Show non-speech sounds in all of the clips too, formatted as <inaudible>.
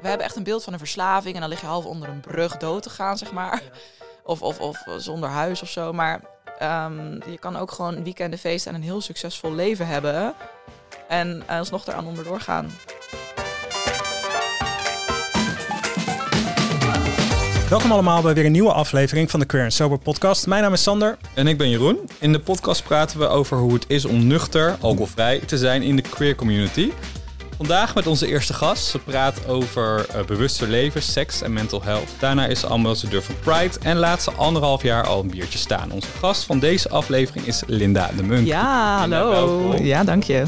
we hebben echt een beeld van een verslaving en dan lig je half onder een brug dood te gaan, zeg maar. Of, of, of zonder huis of zo. Maar ehm, je kan ook gewoon weekenden feesten en een heel succesvol leven hebben. En alsnog eraan onderdoor gaan. Welkom allemaal bij weer een nieuwe aflevering van de Queer Sober podcast. Mijn naam is Sander. En ik ben Jeroen. In de podcast praten we over hoe het is om nuchter, alcoholvrij te zijn in de queer community. Vandaag met onze eerste gast. Ze praat over uh, bewuster leven, seks en mental health. Daarna is ze ambassadeur van Pride en laat ze anderhalf jaar al een biertje staan. Onze gast van deze aflevering is Linda de Munk. Ja, hallo. Ja, dank je.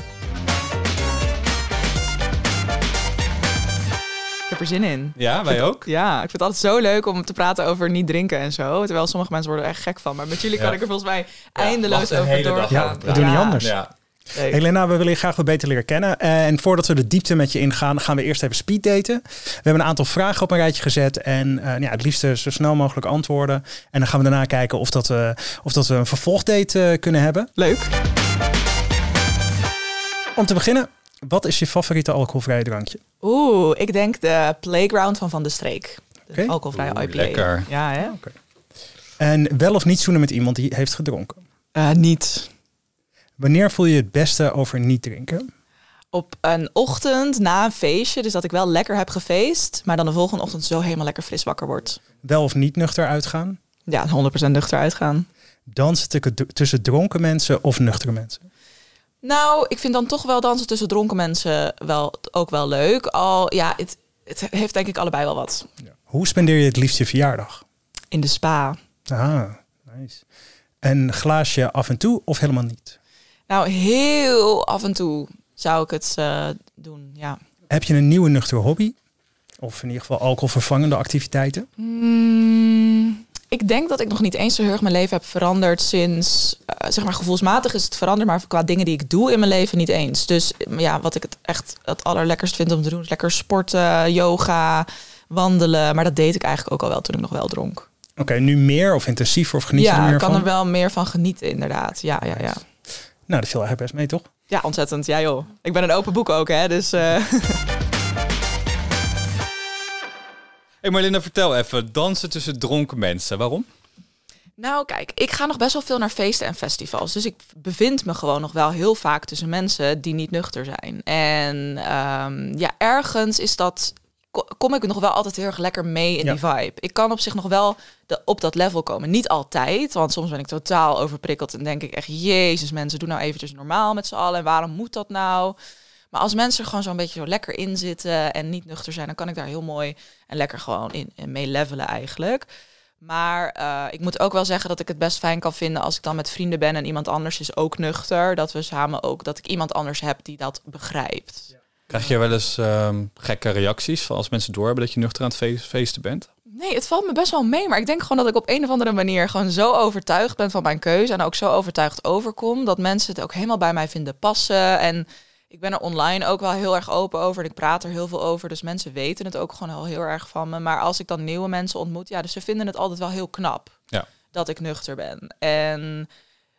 Ik heb er zin in. Ja, wij ook. Ja, ik vind het altijd zo leuk om te praten over niet drinken en zo. Terwijl sommige mensen worden er echt gek van. Maar met jullie kan ik er volgens mij eindeloos over doorgaan. Ja, we doen niet anders. Ja. Helena, we willen je graag wat beter leren kennen. En voordat we de diepte met je ingaan, gaan we eerst even speeddaten. We hebben een aantal vragen op een rijtje gezet. En uh, ja, het liefst zo snel mogelijk antwoorden. En dan gaan we daarna kijken of, dat we, of dat we een vervolgdate uh, kunnen hebben. Leuk. Om te beginnen, wat is je favoriete alcoholvrije drankje? Oeh, ik denk de Playground van Van de Streek. De okay. alcoholvrije IPA. Lekker. Ja, hè? Okay. En wel of niet zoenen met iemand die heeft gedronken? Uh, niet. Wanneer voel je het beste over niet drinken? Op een ochtend na een feestje, dus dat ik wel lekker heb gefeest, maar dan de volgende ochtend zo helemaal lekker fris wakker word. Wel of niet nuchter uitgaan? Ja, 100% nuchter uitgaan. Dansen tussen dronken mensen of nuchtere mensen? Nou, ik vind dan toch wel dansen tussen dronken mensen wel, ook wel leuk. Al ja, het, het heeft denk ik allebei wel wat. Ja. Hoe spendeer je het liefst je verjaardag? In de spa. Ah, nice. Een glaasje af en toe of helemaal niet? Nou, heel af en toe zou ik het uh, doen, ja. Heb je een nieuwe nuchtere hobby? Of in ieder geval alcoholvervangende activiteiten? Mm, ik denk dat ik nog niet eens zo heel erg mijn leven heb veranderd sinds, uh, zeg maar gevoelsmatig is het veranderd, maar qua dingen die ik doe in mijn leven niet eens. Dus ja, wat ik het echt het allerlekkerst vind om te doen is lekker sporten, yoga, wandelen. Maar dat deed ik eigenlijk ook al wel toen ik nog wel dronk. Oké, nu meer of intensiever of geniet ja, je er meer van? Ja, ik kan er wel meer van genieten inderdaad. Ja, ja, ja. Nou, dat viel eigenlijk best mee, toch? Ja, ontzettend. Ja joh. Ik ben een open boek ook, hè. Dus... Uh... hey Marlinda, vertel even. Dansen tussen dronken mensen. Waarom? Nou, kijk, ik ga nog best wel veel naar feesten en festivals. Dus ik bevind me gewoon nog wel heel vaak tussen mensen die niet nuchter zijn. En um, ja, ergens is dat kom ik nog wel altijd heel erg lekker mee in die vibe. Ik kan op zich nog wel de, op dat level komen. Niet altijd, want soms ben ik totaal overprikkeld en denk ik echt, jezus mensen, doe nou eventjes normaal met z'n allen. En waarom moet dat nou? Maar als mensen er gewoon zo'n beetje zo lekker in zitten en niet nuchter zijn, dan kan ik daar heel mooi en lekker gewoon in, in mee levelen eigenlijk. Maar uh, ik moet ook wel zeggen dat ik het best fijn kan vinden als ik dan met vrienden ben en iemand anders is ook nuchter. Dat we samen ook, dat ik iemand anders heb die dat begrijpt. Ja. Krijg je wel eens um, gekke reacties van als mensen doorhebben dat je nuchter aan het feest, feesten bent? Nee, het valt me best wel mee. Maar ik denk gewoon dat ik op een of andere manier gewoon zo overtuigd ben van mijn keuze. En ook zo overtuigd overkom. Dat mensen het ook helemaal bij mij vinden passen. En ik ben er online ook wel heel erg open over. En ik praat er heel veel over. Dus mensen weten het ook gewoon al heel erg van me. Maar als ik dan nieuwe mensen ontmoet, ja, dus ze vinden het altijd wel heel knap ja. dat ik nuchter ben. En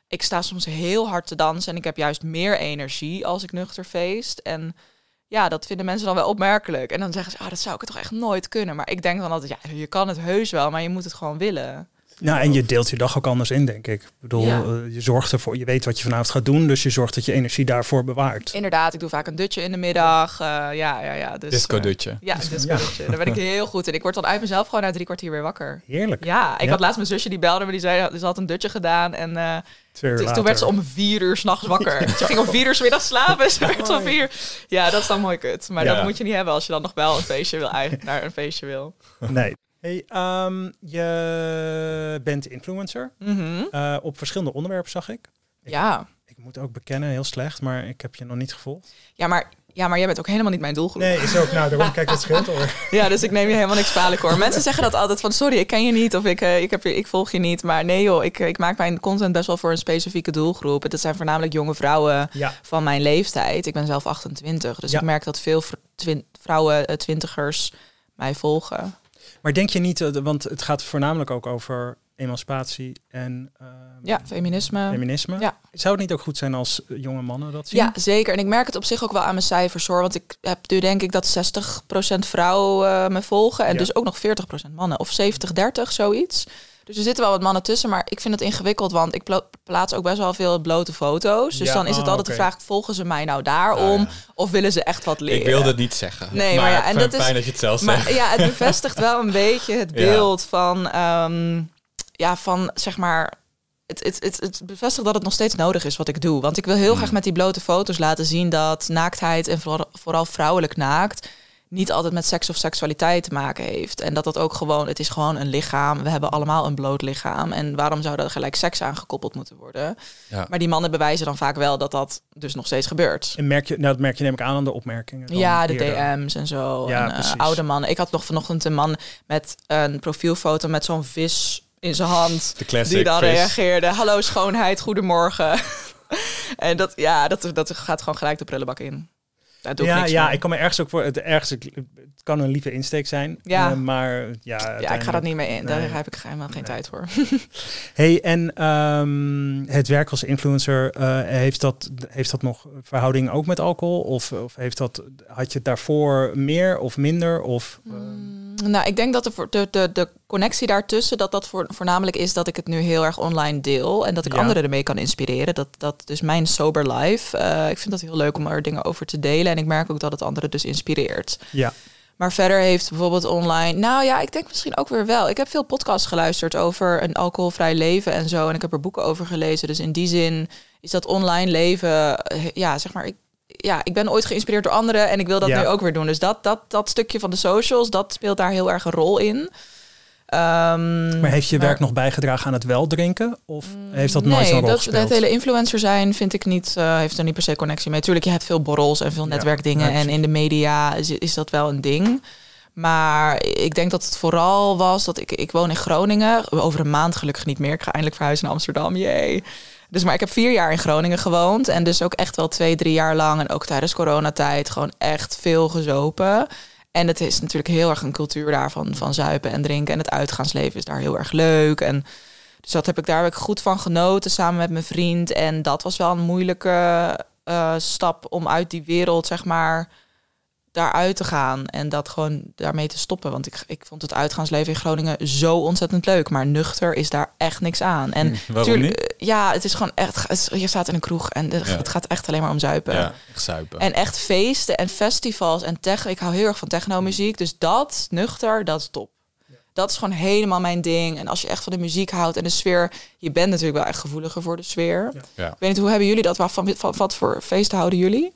ik sta soms heel hard te dansen. En ik heb juist meer energie als ik nuchter feest. En ja, dat vinden mensen dan wel opmerkelijk. En dan zeggen ze, ah, dat zou ik toch echt nooit kunnen. Maar ik denk dan altijd, ja, je kan het heus wel, maar je moet het gewoon willen. Nou, en je deelt je dag ook anders in, denk ik. Ik bedoel, ja. uh, je zorgt ervoor, je weet wat je vanavond gaat doen, dus je zorgt dat je energie daarvoor bewaart. Inderdaad, ik doe vaak een dutje in de middag. Uh, ja, ja, ja. Dus, disco-dutje. Uh, ja, disco-dutje. Daar ben ik heel goed in. Ik word dan uit mezelf gewoon na drie kwartier weer wakker. Heerlijk. Ja, ik ja. had laatst mijn zusje die belde me, die zei, ze had een dutje gedaan en dus toen werd ze om vier uur s'nachts wakker. <laughs> Ze ging om vier uur s middags slapen. Ze werd om vier. Ja, dat is dan mooi kut. Maar ja. dat moet je niet hebben als je dan nog wel een feestje wil, naar een feestje wil. Nee. Hey, um, je bent influencer. Mm -hmm. uh, op verschillende onderwerpen zag ik. ik. Ja. Ik moet ook bekennen, heel slecht, maar ik heb je nog niet gevolgd. Ja, maar ja, maar jij bent ook helemaal niet mijn doelgroep. Nee, is ook. Nou, daarom kijk dat scheelt hoor. ja, dus ik neem je helemaal niks kwalijk hoor. Mensen zeggen dat altijd van sorry, ik ken je niet of ik, uh, ik, heb je, ik volg je niet. Maar nee joh, ik, ik maak mijn content best wel voor een specifieke doelgroep. Het zijn voornamelijk jonge vrouwen ja. van mijn leeftijd. Ik ben zelf 28, dus Ja. ik merk dat veel vrouwen, eh, twintigers mij volgen. Maar denk je niet, eh, want het gaat voornamelijk ook over emancipatie en uh, ja, feminisme. feminisme. Ja. Zou het niet ook goed zijn als jonge mannen dat zien? Ja, zeker. En ik merk het op zich ook wel aan mijn cijfers hoor. Want ik heb nu denk ik dat 60% vrouwen uh, me volgen. En dus ook nog 40% mannen. Of 70-30, zoiets. Dus er zitten wel wat mannen tussen, maar ik vind het ingewikkeld, want ik plaats ook best wel veel blote foto's. Dus dan is het oh, altijd de vraag: volgen ze mij nou daarom, ah, of willen ze echt wat leren? Ik wilde het niet zeggen. Nee, maar, ja, en dat is fijn dat je het zelf maar, Ja, het bevestigt wel een beetje het <laughs> beeld van, ehm, ja, van zeg maar. Het, het, het, het, bevestigt dat het nog steeds nodig is wat ik doe. Want ik wil heel hmm. graag met die blote foto's laten zien dat naaktheid en vooral, vooral vrouwelijk naakt niet altijd met seks of seksualiteit te maken heeft. En dat dat ook gewoon, het is gewoon een lichaam. We hebben allemaal een bloot lichaam. En waarom zou er gelijk seks aangekoppeld moeten worden? Ja. Maar die mannen bewijzen dan vaak wel dat dat dus nog steeds gebeurt. En merk je, nou, dat merk je neem ik aan aan de opmerkingen. Ja, de DM's en zo. Ja, en, uh, oude mannen. Ik had nog vanochtend een man met een profielfoto met zo'n vis in zijn hand. <laughs> De die dan reageerde. Hallo schoonheid, goedemorgen. <laughs> en dat, ja, dat, dat gaat gewoon gelijk de prullenbak in ja, ja ik kan me ergens ook voor. Het, ergens, het kan een lieve insteek zijn. Ja. Uh, maar ja. Ja, ik ga dat niet meer in. Daar heb ik helemaal geen tijd voor. <laughs> hey, en um, het werk als influencer, uh, heeft, dat, heeft dat nog verhouding ook met alcohol? Of, of heeft dat, had je daarvoor meer of minder? Of, uh... nou, ik denk dat de, de, de, de connectie daartussen, dat dat voor, voornamelijk is dat ik het nu heel erg online deel. En dat ik anderen ermee kan inspireren. Dat, dat dus mijn sober life. Uh, ik vind dat heel leuk om er dingen over te delen. En ik merk ook dat het anderen dus inspireert. Ja. Maar verder heeft bijvoorbeeld online. Nou ja, ik denk misschien ook weer wel. Ik heb veel podcasts geluisterd over een alcoholvrij leven en zo. En ik heb er boeken over gelezen. Dus in die zin is dat online leven. Eh, ja, zeg maar. Ik, ja, ik ben ooit geïnspireerd door anderen en ik wil dat nu ook weer doen. Dus dat, dat, dat stukje van de socials, dat speelt daar heel erg een rol in. Um, maar heeft je werk nog bijgedragen aan het wel drinken? Of heeft dat nooit zo'n rol dat, gespeeld? het hele influencer zijn vind ik niet, uh, heeft er niet per se connectie mee. Tuurlijk, je hebt veel borrels en veel netwerkdingen. en in de media is, is, dat wel een ding. Maar ik denk dat het vooral was dat ik, ik woon in Groningen. Over een maand gelukkig niet meer. Ik ga eindelijk verhuizen naar Amsterdam. Jee. Dus maar ik heb vier jaar in Groningen gewoond. En dus ook echt wel twee, drie jaar lang. En ook tijdens coronatijd gewoon echt veel gezopen. En het is natuurlijk heel erg een cultuur daarvan van zuipen en drinken. En het uitgaansleven is daar heel erg leuk. En dus dat heb ik daar heb goed van genoten samen met mijn vriend. En dat was wel een moeilijke uh, stap om uit die wereld, zeg maar, daaruit te gaan en dat gewoon daarmee te stoppen. Want ik, ik vond het uitgaansleven in Groningen zo ontzettend leuk. Maar nuchter is daar echt niks aan. En hm, natuurlijk, eh, ja, het is gewoon echt. Je staat in een kroeg en het gaat echt alleen maar om zuipen. Ja, echt zuipen. En echt feesten en festivals en techno. Ik hou heel erg van techno-muziek. Dus dat, nuchter, dat is top. Dat is gewoon helemaal mijn ding. En als je echt van de muziek houdt en de sfeer, je bent natuurlijk wel echt gevoeliger voor de sfeer. Ja. Ik weet niet, hoe hebben jullie dat? Van, van, wat voor feesten houden jullie?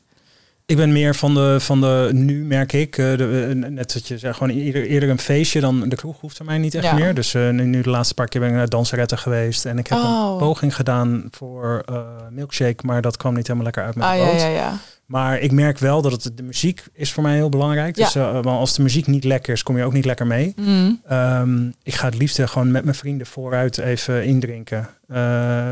Ik ben meer van de, van de nu merk ik, uh, de, uh, net dat je zegt, gewoon eerder, eerder een feestje dan de kroeg hoeft er mij niet echt meer. Dus uh, nu de laatste paar keer ben ik naar danseretten geweest en ik heb oh. een poging gedaan voor milkshake, maar dat kwam niet helemaal lekker uit met ah, de boot. Ja, ja, ja. Maar ik merk wel dat het de muziek is voor mij heel belangrijk. Dus uh, als de muziek niet lekker is, kom je ook niet lekker mee. Mm. Um, ik ga het liefst gewoon met mijn vrienden vooruit even indrinken. Uh,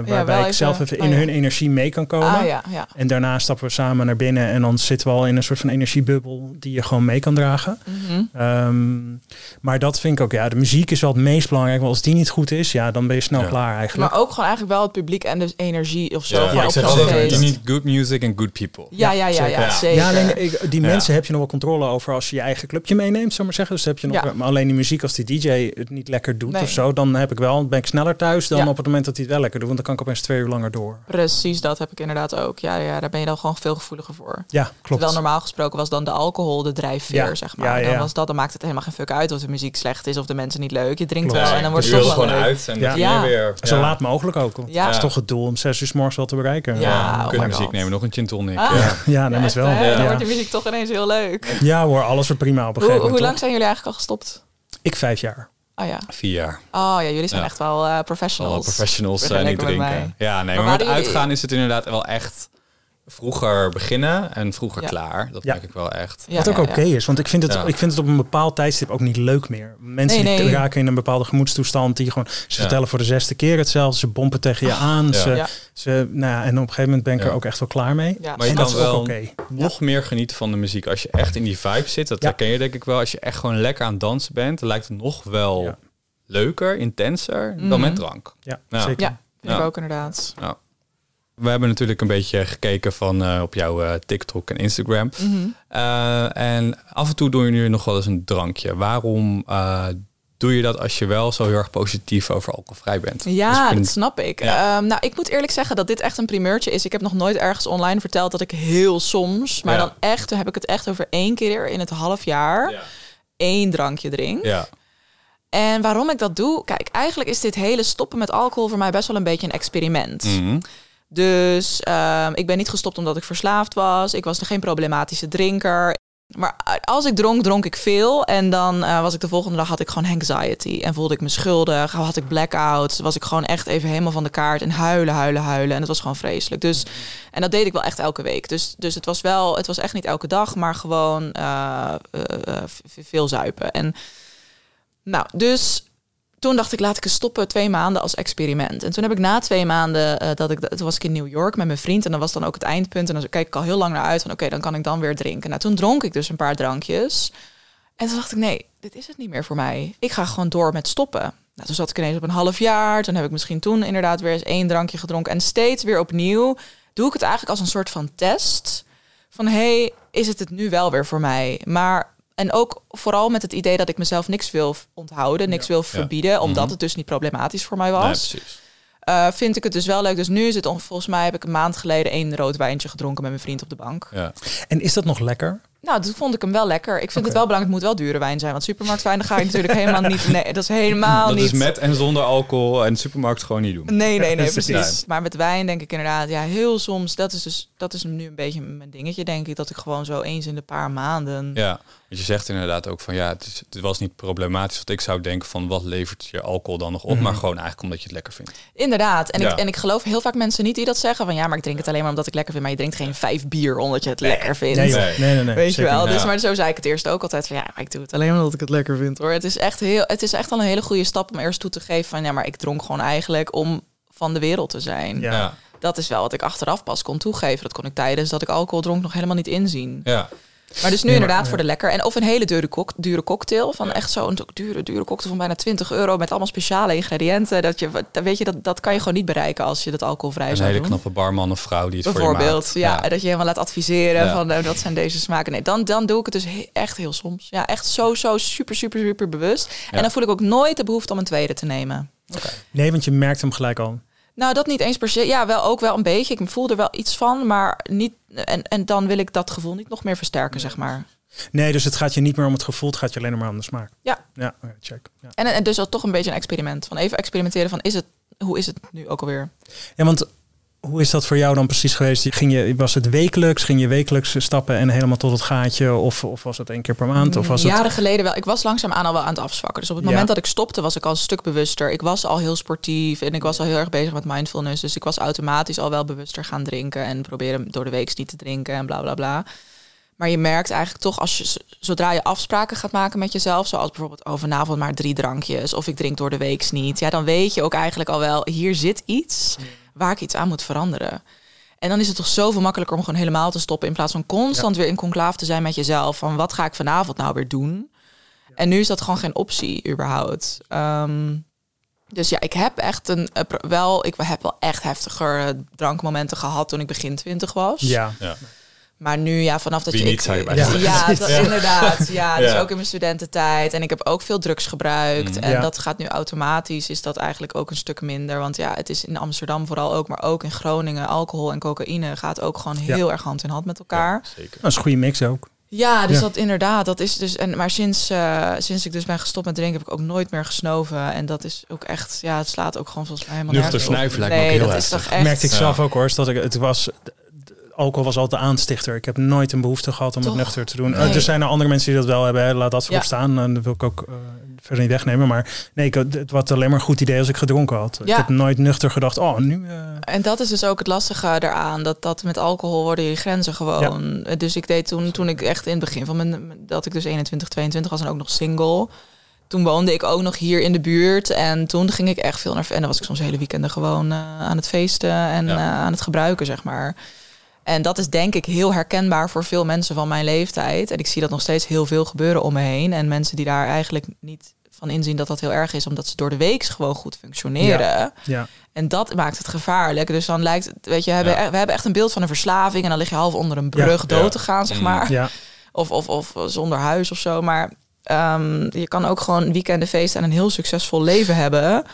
waarbij ik zelf even in oh, hun energie mee kan komen. Ah, ja, ja. En daarna stappen we samen naar binnen en dan zitten we al in een soort van energiebubbel die je gewoon mee kan dragen. Mm -hmm. maar dat vind ik ook, ja, de muziek is wel het meest belangrijk. Want als die niet goed is, ja, dan ben je snel klaar eigenlijk. Maar ook gewoon eigenlijk wel het publiek en de energie of zo. Ja, ik zeg altijd, you need good music and good people. Ja, ja, ja, ja, zeker. Ja, alleen ik, die mensen heb je nog wel controle over als je je eigen clubje meeneemt, zou maar zeggen. Dus heb je nog, maar alleen die muziek als die DJ het niet lekker doet of zo, dan heb ik wel, ben ik sneller thuis dan op het moment dat hij het wel lekker doet. Want dan kan ik opeens twee uur langer door. Precies, dat heb ik inderdaad ook. Ja, ja daar ben je dan gewoon veel gevoeliger voor. Ja, klopt. Wel normaal gesproken was dan de alcohol de drijfveer, zeg maar. Dan was dat, dan maakt het helemaal geen fuck uit of de muziek slecht is of de mensen niet leuk. Je drinkt wel en dan wordt het toch gewoon uit en ja. weer. Zo laat mogelijk ook. Want ja. Het is toch het doel om zes uur s morgens wel te bereiken. Ja, we kunnen muziek nemen, nog een gin tonic. Ah. Ja, ja, dat is wel. Dan wordt de muziek toch ineens heel leuk. Ja hoor, alles wordt prima op een gegeven moment. Hoe lang zijn jullie eigenlijk al gestopt? Ik vijf jaar. Oh ja. Vier jaar. Oh ja, jullie zijn echt wel uh, professionals. Professionals zijn niet drinken. Ja, nee, maar, maar met uitgaan is het inderdaad wel echt vroeger beginnen en vroeger klaar. Dat merk ik wel echt. Wat ook oké is, want ik vind, het, ik vind het op een bepaald tijdstip ook niet leuk meer. Mensen die raken in een bepaalde gemoedstoestand, die gewoon, ze vertellen voor de zesde keer hetzelfde, ze bompen tegen je ah. aan. Ze, ze, nou ja, en op een gegeven moment ben ik er ook echt wel klaar mee. Maar je kan wel nog meer genieten van de muziek als je echt in die vibe zit. Dat herken je denk ik wel. Als je echt gewoon lekker aan het dansen bent, lijkt het nog wel leuker, intenser dan Mhm. met drank. Ja, Ja. zeker. Ja, vind Ja. ik ook inderdaad. We hebben natuurlijk een beetje gekeken van eh, op jouw eh, TikTok en Instagram. Mhm. Eh, en af en toe doen jullie nog wel eens een drankje. Waarom doe je dat als je wel zo heel erg positief over alcoholvrij bent? Ja, Dus dat snap ik. Ja. Ehm, nou, ik moet eerlijk zeggen dat dit echt een primeurtje is. Ik heb nog nooit ergens online verteld dat ik heel soms, maar Ja. dan echt, dan heb ik het echt over één keer in het half jaar, Ja. één drankje drink. Ja. En waarom ik dat doe? Kijk, eigenlijk is dit hele stoppen met alcohol voor mij best wel een beetje een experiment. Mhm. Dus ehm, ik ben niet gestopt omdat ik verslaafd was. Ik was geen problematische drinker. Maar als ik dronk, dronk ik veel. En dan eh, was ik de volgende dag had ik gewoon anxiety. En voelde ik me schuldig. Had ik blackouts. Was ik gewoon echt even helemaal van de kaart. En huilen, huilen, huilen. En het was gewoon vreselijk. Dus, en dat deed ik wel echt elke week. Dus, dus het was wel, het was echt niet elke dag, maar gewoon eh, eh, veel zuipen. En nou, dus toen dacht ik, laat ik eens stoppen twee maanden als experiment. En toen heb ik na twee maanden, eh, dat ik, toen was ik in New York met mijn vriend. En dan was dan ook het eindpunt. En dan kijk ik al heel lang naar uit van, oké, dan kan ik dan weer drinken. Nou, toen dronk ik dus een paar drankjes. En toen dacht ik, nee, dit is het niet meer voor mij. Ik ga gewoon door met stoppen. Nou, toen zat ik ineens op een half jaar. Toen heb ik misschien toen inderdaad weer eens één drankje gedronken. En steeds weer opnieuw doe ik het eigenlijk als een soort van test. Van, hey, is het het nu wel weer voor mij? Maar en ook vooral met het idee dat ik mezelf niks wil onthouden, niks wil verbieden, omdat Mhm. het dus niet problematisch voor mij Nee, was. precies. Eh, vind ik het dus wel leuk. Dus nu is het, on- volgens mij heb ik een maand geleden één rood wijntje gedronken met mijn vriend op de bank. Ja. En is dat nog lekker? Nou, toen vond ik hem wel lekker. Ik vind het wel belangrijk, het moet wel dure wijn zijn. Want supermarktwijn, dan ga je <laughs> natuurlijk helemaal niet... Nee, dat is helemaal Dat niet... is met en zonder alcohol en de supermarkt gewoon niet doen. Nee, nee, nee, <laughs> Precies. Maar met wijn denk ik inderdaad, ja, heel soms, dat is dus, dat is nu een beetje mijn dingetje, denk ik, dat ik gewoon zo eens in de paar maanden. Ja, want je zegt inderdaad ook van ja, het, is, het was niet problematisch. Want ik zou denken van wat levert je alcohol dan nog op? Mhm. Maar gewoon eigenlijk omdat je het lekker vindt. Inderdaad. En, Ja. ik, en ik geloof heel vaak mensen niet die dat zeggen van ja, maar ik drink het alleen maar omdat ik lekker vind. Maar je drinkt geen vijf bier omdat je het lekker vindt. Nee. nee, nee, nee. Weet je wel? Dus, Ja. maar zo zei ik het eerst ook altijd van ja, maar ik doe het alleen omdat ik het lekker vind hoor. Het is echt heel, het is echt al een hele goede stap om eerst toe te geven van ja, maar ik dronk gewoon eigenlijk om van de wereld te zijn. Ja. Ja, Dat is wel wat ik achteraf pas kon toegeven. Dat kon ik tijdens dat ik alcohol dronk nog helemaal niet inzien. ja. Maar dus nu inderdaad ja. voor de lekker. En of een hele dure, kok, dure cocktail. Van Ja. echt zo'n dure, dure cocktail van bijna 20 euro. Met allemaal speciale ingrediënten. Dat, je, dat, weet je, dat, dat kan je gewoon niet bereiken als je dat alcoholvrij Een zou hele doen. knappe barman of vrouw die het voor je Bijvoorbeeld, maakt. ja, Dat je helemaal laat adviseren Ja. van nou, dat zijn deze smaken. Nee, dan, dan doe ik het dus he- echt heel soms. Ja, echt zo, zo super, super, super bewust. Ja. En dan voel ik ook nooit de behoefte om een tweede te nemen. Nee, want je merkt hem gelijk al. Nou, dat niet eens per se. Ja, wel ook wel een beetje. Ik voel er wel iets van, maar niet. En, en dan wil ik dat gevoel niet nog meer versterken, zeg maar. Nee, dus het gaat je niet meer om het gevoel, het gaat je alleen maar om de smaak. Ja. Ja, check. Ja. En, en dus al toch een beetje een experiment. Van even experimenteren van is het, hoe is het nu ook alweer? ja, want hoe is dat voor jou dan precies geweest? Ging je, was het wekelijks? Ging je wekelijks stappen en helemaal tot het gaatje? Of, of was het één keer per maand? Of was het... Jaren geleden wel. Ik was langzaamaan al wel aan het afzwakken. Dus op het Ja. moment dat ik stopte, was ik al een stuk bewuster. Ik was al heel sportief en ik was al heel erg bezig met mindfulness. Dus ik was automatisch al wel bewuster gaan drinken en proberen door de week niet te drinken en bla bla bla. Maar je merkt eigenlijk toch als je zodra je afspraken gaat maken met jezelf, zoals bijvoorbeeld over vanavond maar drie drankjes of ik drink door de week niet, ja, dan weet je ook eigenlijk al wel hier zit iets waar ik iets aan moet veranderen. En dan is het toch zoveel makkelijker om gewoon helemaal te stoppen in plaats van constant weer in conclave te zijn met jezelf van wat ga ik vanavond nou weer doen? En nu is dat gewoon geen optie überhaupt. Ehm, dus ja, ik heb echt een eh, wel, ik heb wel echt heftiger eh, drankmomenten gehad toen ik begin twintig was. Ja. Ja. Maar nu, ja, vanaf dat Wie je... niet, ik, zou je bij Ja. <laughs> ja, dat, inderdaad. Ja, dus Ja. ook in mijn studententijd. En ik heb ook veel drugs gebruikt. Mm. En Ja. dat gaat nu automatisch, is dat eigenlijk ook een stuk minder. Want ja, het is in Amsterdam vooral ook, maar ook in Groningen. Alcohol en cocaïne gaat ook gewoon Ja. heel erg hand in hand met elkaar. Ja, zeker. Dat is een goede mix ook. Ja, dus Ja. dat inderdaad, dat is dus. En, maar sinds, eh, sinds ik dus ben gestopt met drinken, heb ik ook nooit meer gesnoven. En dat is ook echt, ja, het slaat ook gewoon volgens mij helemaal Nuchter nergens op. snuiven lijkt me nee, ook heel dat is heftig. toch echt. merkte ik Ja. zelf ook hoor. Dat ik, het was, alcohol was altijd de aanstichter. Ik heb nooit een behoefte gehad om Toch? het nuchter te doen. Nee. Eh, er zijn er andere mensen die dat wel hebben. hè. Laat dat voorop Ja. staan. En dat wil ik ook eh, verder niet wegnemen. Maar nee, ik, het was alleen maar een goed idee als ik gedronken had. Ik heb nooit nuchter gedacht. Oh, nu... eh, En dat is dus ook het lastige eraan. Dat, dat met alcohol worden je grenzen gewoon. Dus ik deed toen, toen ik echt in het begin van mijn... Dat ik dus 21, 22 was en ook nog single. Toen woonde ik ook nog hier in de buurt. En toen ging ik echt veel naar... En dan was ik soms hele weekenden gewoon aan het feesten en Ja. aan het gebruiken, zeg maar. En dat is denk ik heel herkenbaar voor veel mensen van mijn leeftijd. En ik zie dat nog steeds heel veel gebeuren om me heen. En mensen die daar eigenlijk niet van inzien dat dat heel erg is, omdat ze door de week gewoon goed functioneren. Ja. ja. En dat maakt het gevaarlijk. Dus dan lijkt het, weet je, we hebben, we hebben echt een beeld van een verslaving en dan lig je half onder een brug dood te gaan, zeg maar. Ja. Of, of, of zonder huis of zo. Maar um, je kan ook gewoon weekenden feesten en een heel succesvol leven hebben.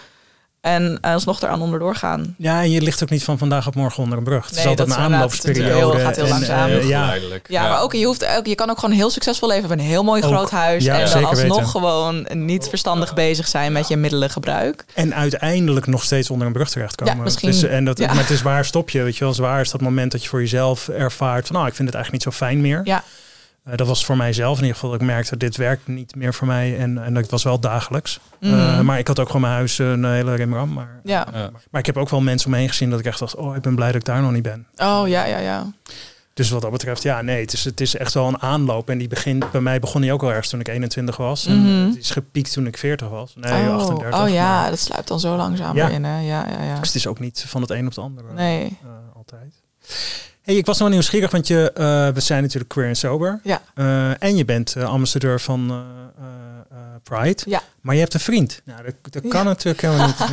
En alsnog eraan onderdoor gaan. Ja, en je ligt ook niet van vandaag op morgen onder een brug. Het is altijd een aanloopsperiode. Het gaat heel langzaam. Uh, ja. ja, maar ook je, hoeft, ook, je kan ook gewoon heel succesvol leven hebben. Een heel mooi groot huis. Ja, en dan alsnog weten. gewoon niet verstandig bezig zijn met je middelengebruik. En uiteindelijk nog steeds onder een brug terechtkomen. Ja, misschien. Het is, en dat, Maar het is waar stop je. Weet je wel, zwaar is dat moment dat je voor jezelf ervaart van... nou, ik vind het eigenlijk niet zo fijn meer. Ja. Uh, dat was voor mijzelf in ieder geval. Ik merkte, dit werkt niet meer voor mij. En, en dat was wel dagelijks. Mm. Uh, maar ik had ook gewoon mijn huis een hele rimram. Maar, ja. Uh, maar ik heb ook wel mensen om me heen gezien dat ik echt dacht... oh, ik ben blij dat ik daar nog niet ben. Oh, ja, ja, ja. Dus wat dat betreft, ja, nee, het is, het is echt wel een aanloop. En die begint, bij mij begon die ook al ergens toen ik 21 was. En mm -hmm. het is gepiekt toen ik 40 was. Nee, oh. 38. Oh ja, maar. dat sluipt dan zo langzaam Ja. in. Hè? Ja, ja, ja. Dus het is ook niet van het een op het andere. Nee. Uh, altijd. Hey, ik was nog nieuwsgierig, want je, uh, we zijn natuurlijk queer en sober. Ja. Uh, en je bent uh, ambassadeur van Pride. Ja. Maar je hebt een vriend. Nou, dat, dat kan ja. natuurlijk helemaal niet. <laughs>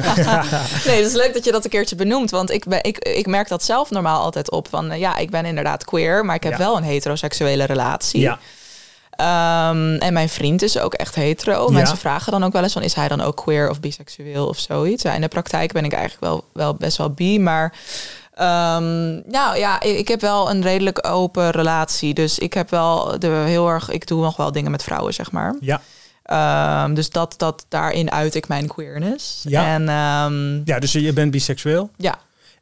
<laughs> nee, het is leuk dat je dat een keertje benoemt. Want ik, ben, ik, ik merk dat zelf normaal altijd op. Van ja, ik ben inderdaad queer, maar ik heb ja. wel een heteroseksuele relatie. Ja. Um, en mijn vriend is ook echt hetero. Ja. Mensen vragen dan ook wel eens van... is hij dan ook queer of biseksueel of zoiets? Ja, in de praktijk ben ik eigenlijk wel, wel best wel bi, maar... Um, nou ja, ik heb wel een redelijk open relatie. Dus ik heb wel de heel erg. Ik doe nog wel dingen met vrouwen, zeg maar. Ja. Um, dus dat, dat daarin uit ik mijn queerness. Ja. En, um, ja, dus je bent biseksueel. Ja.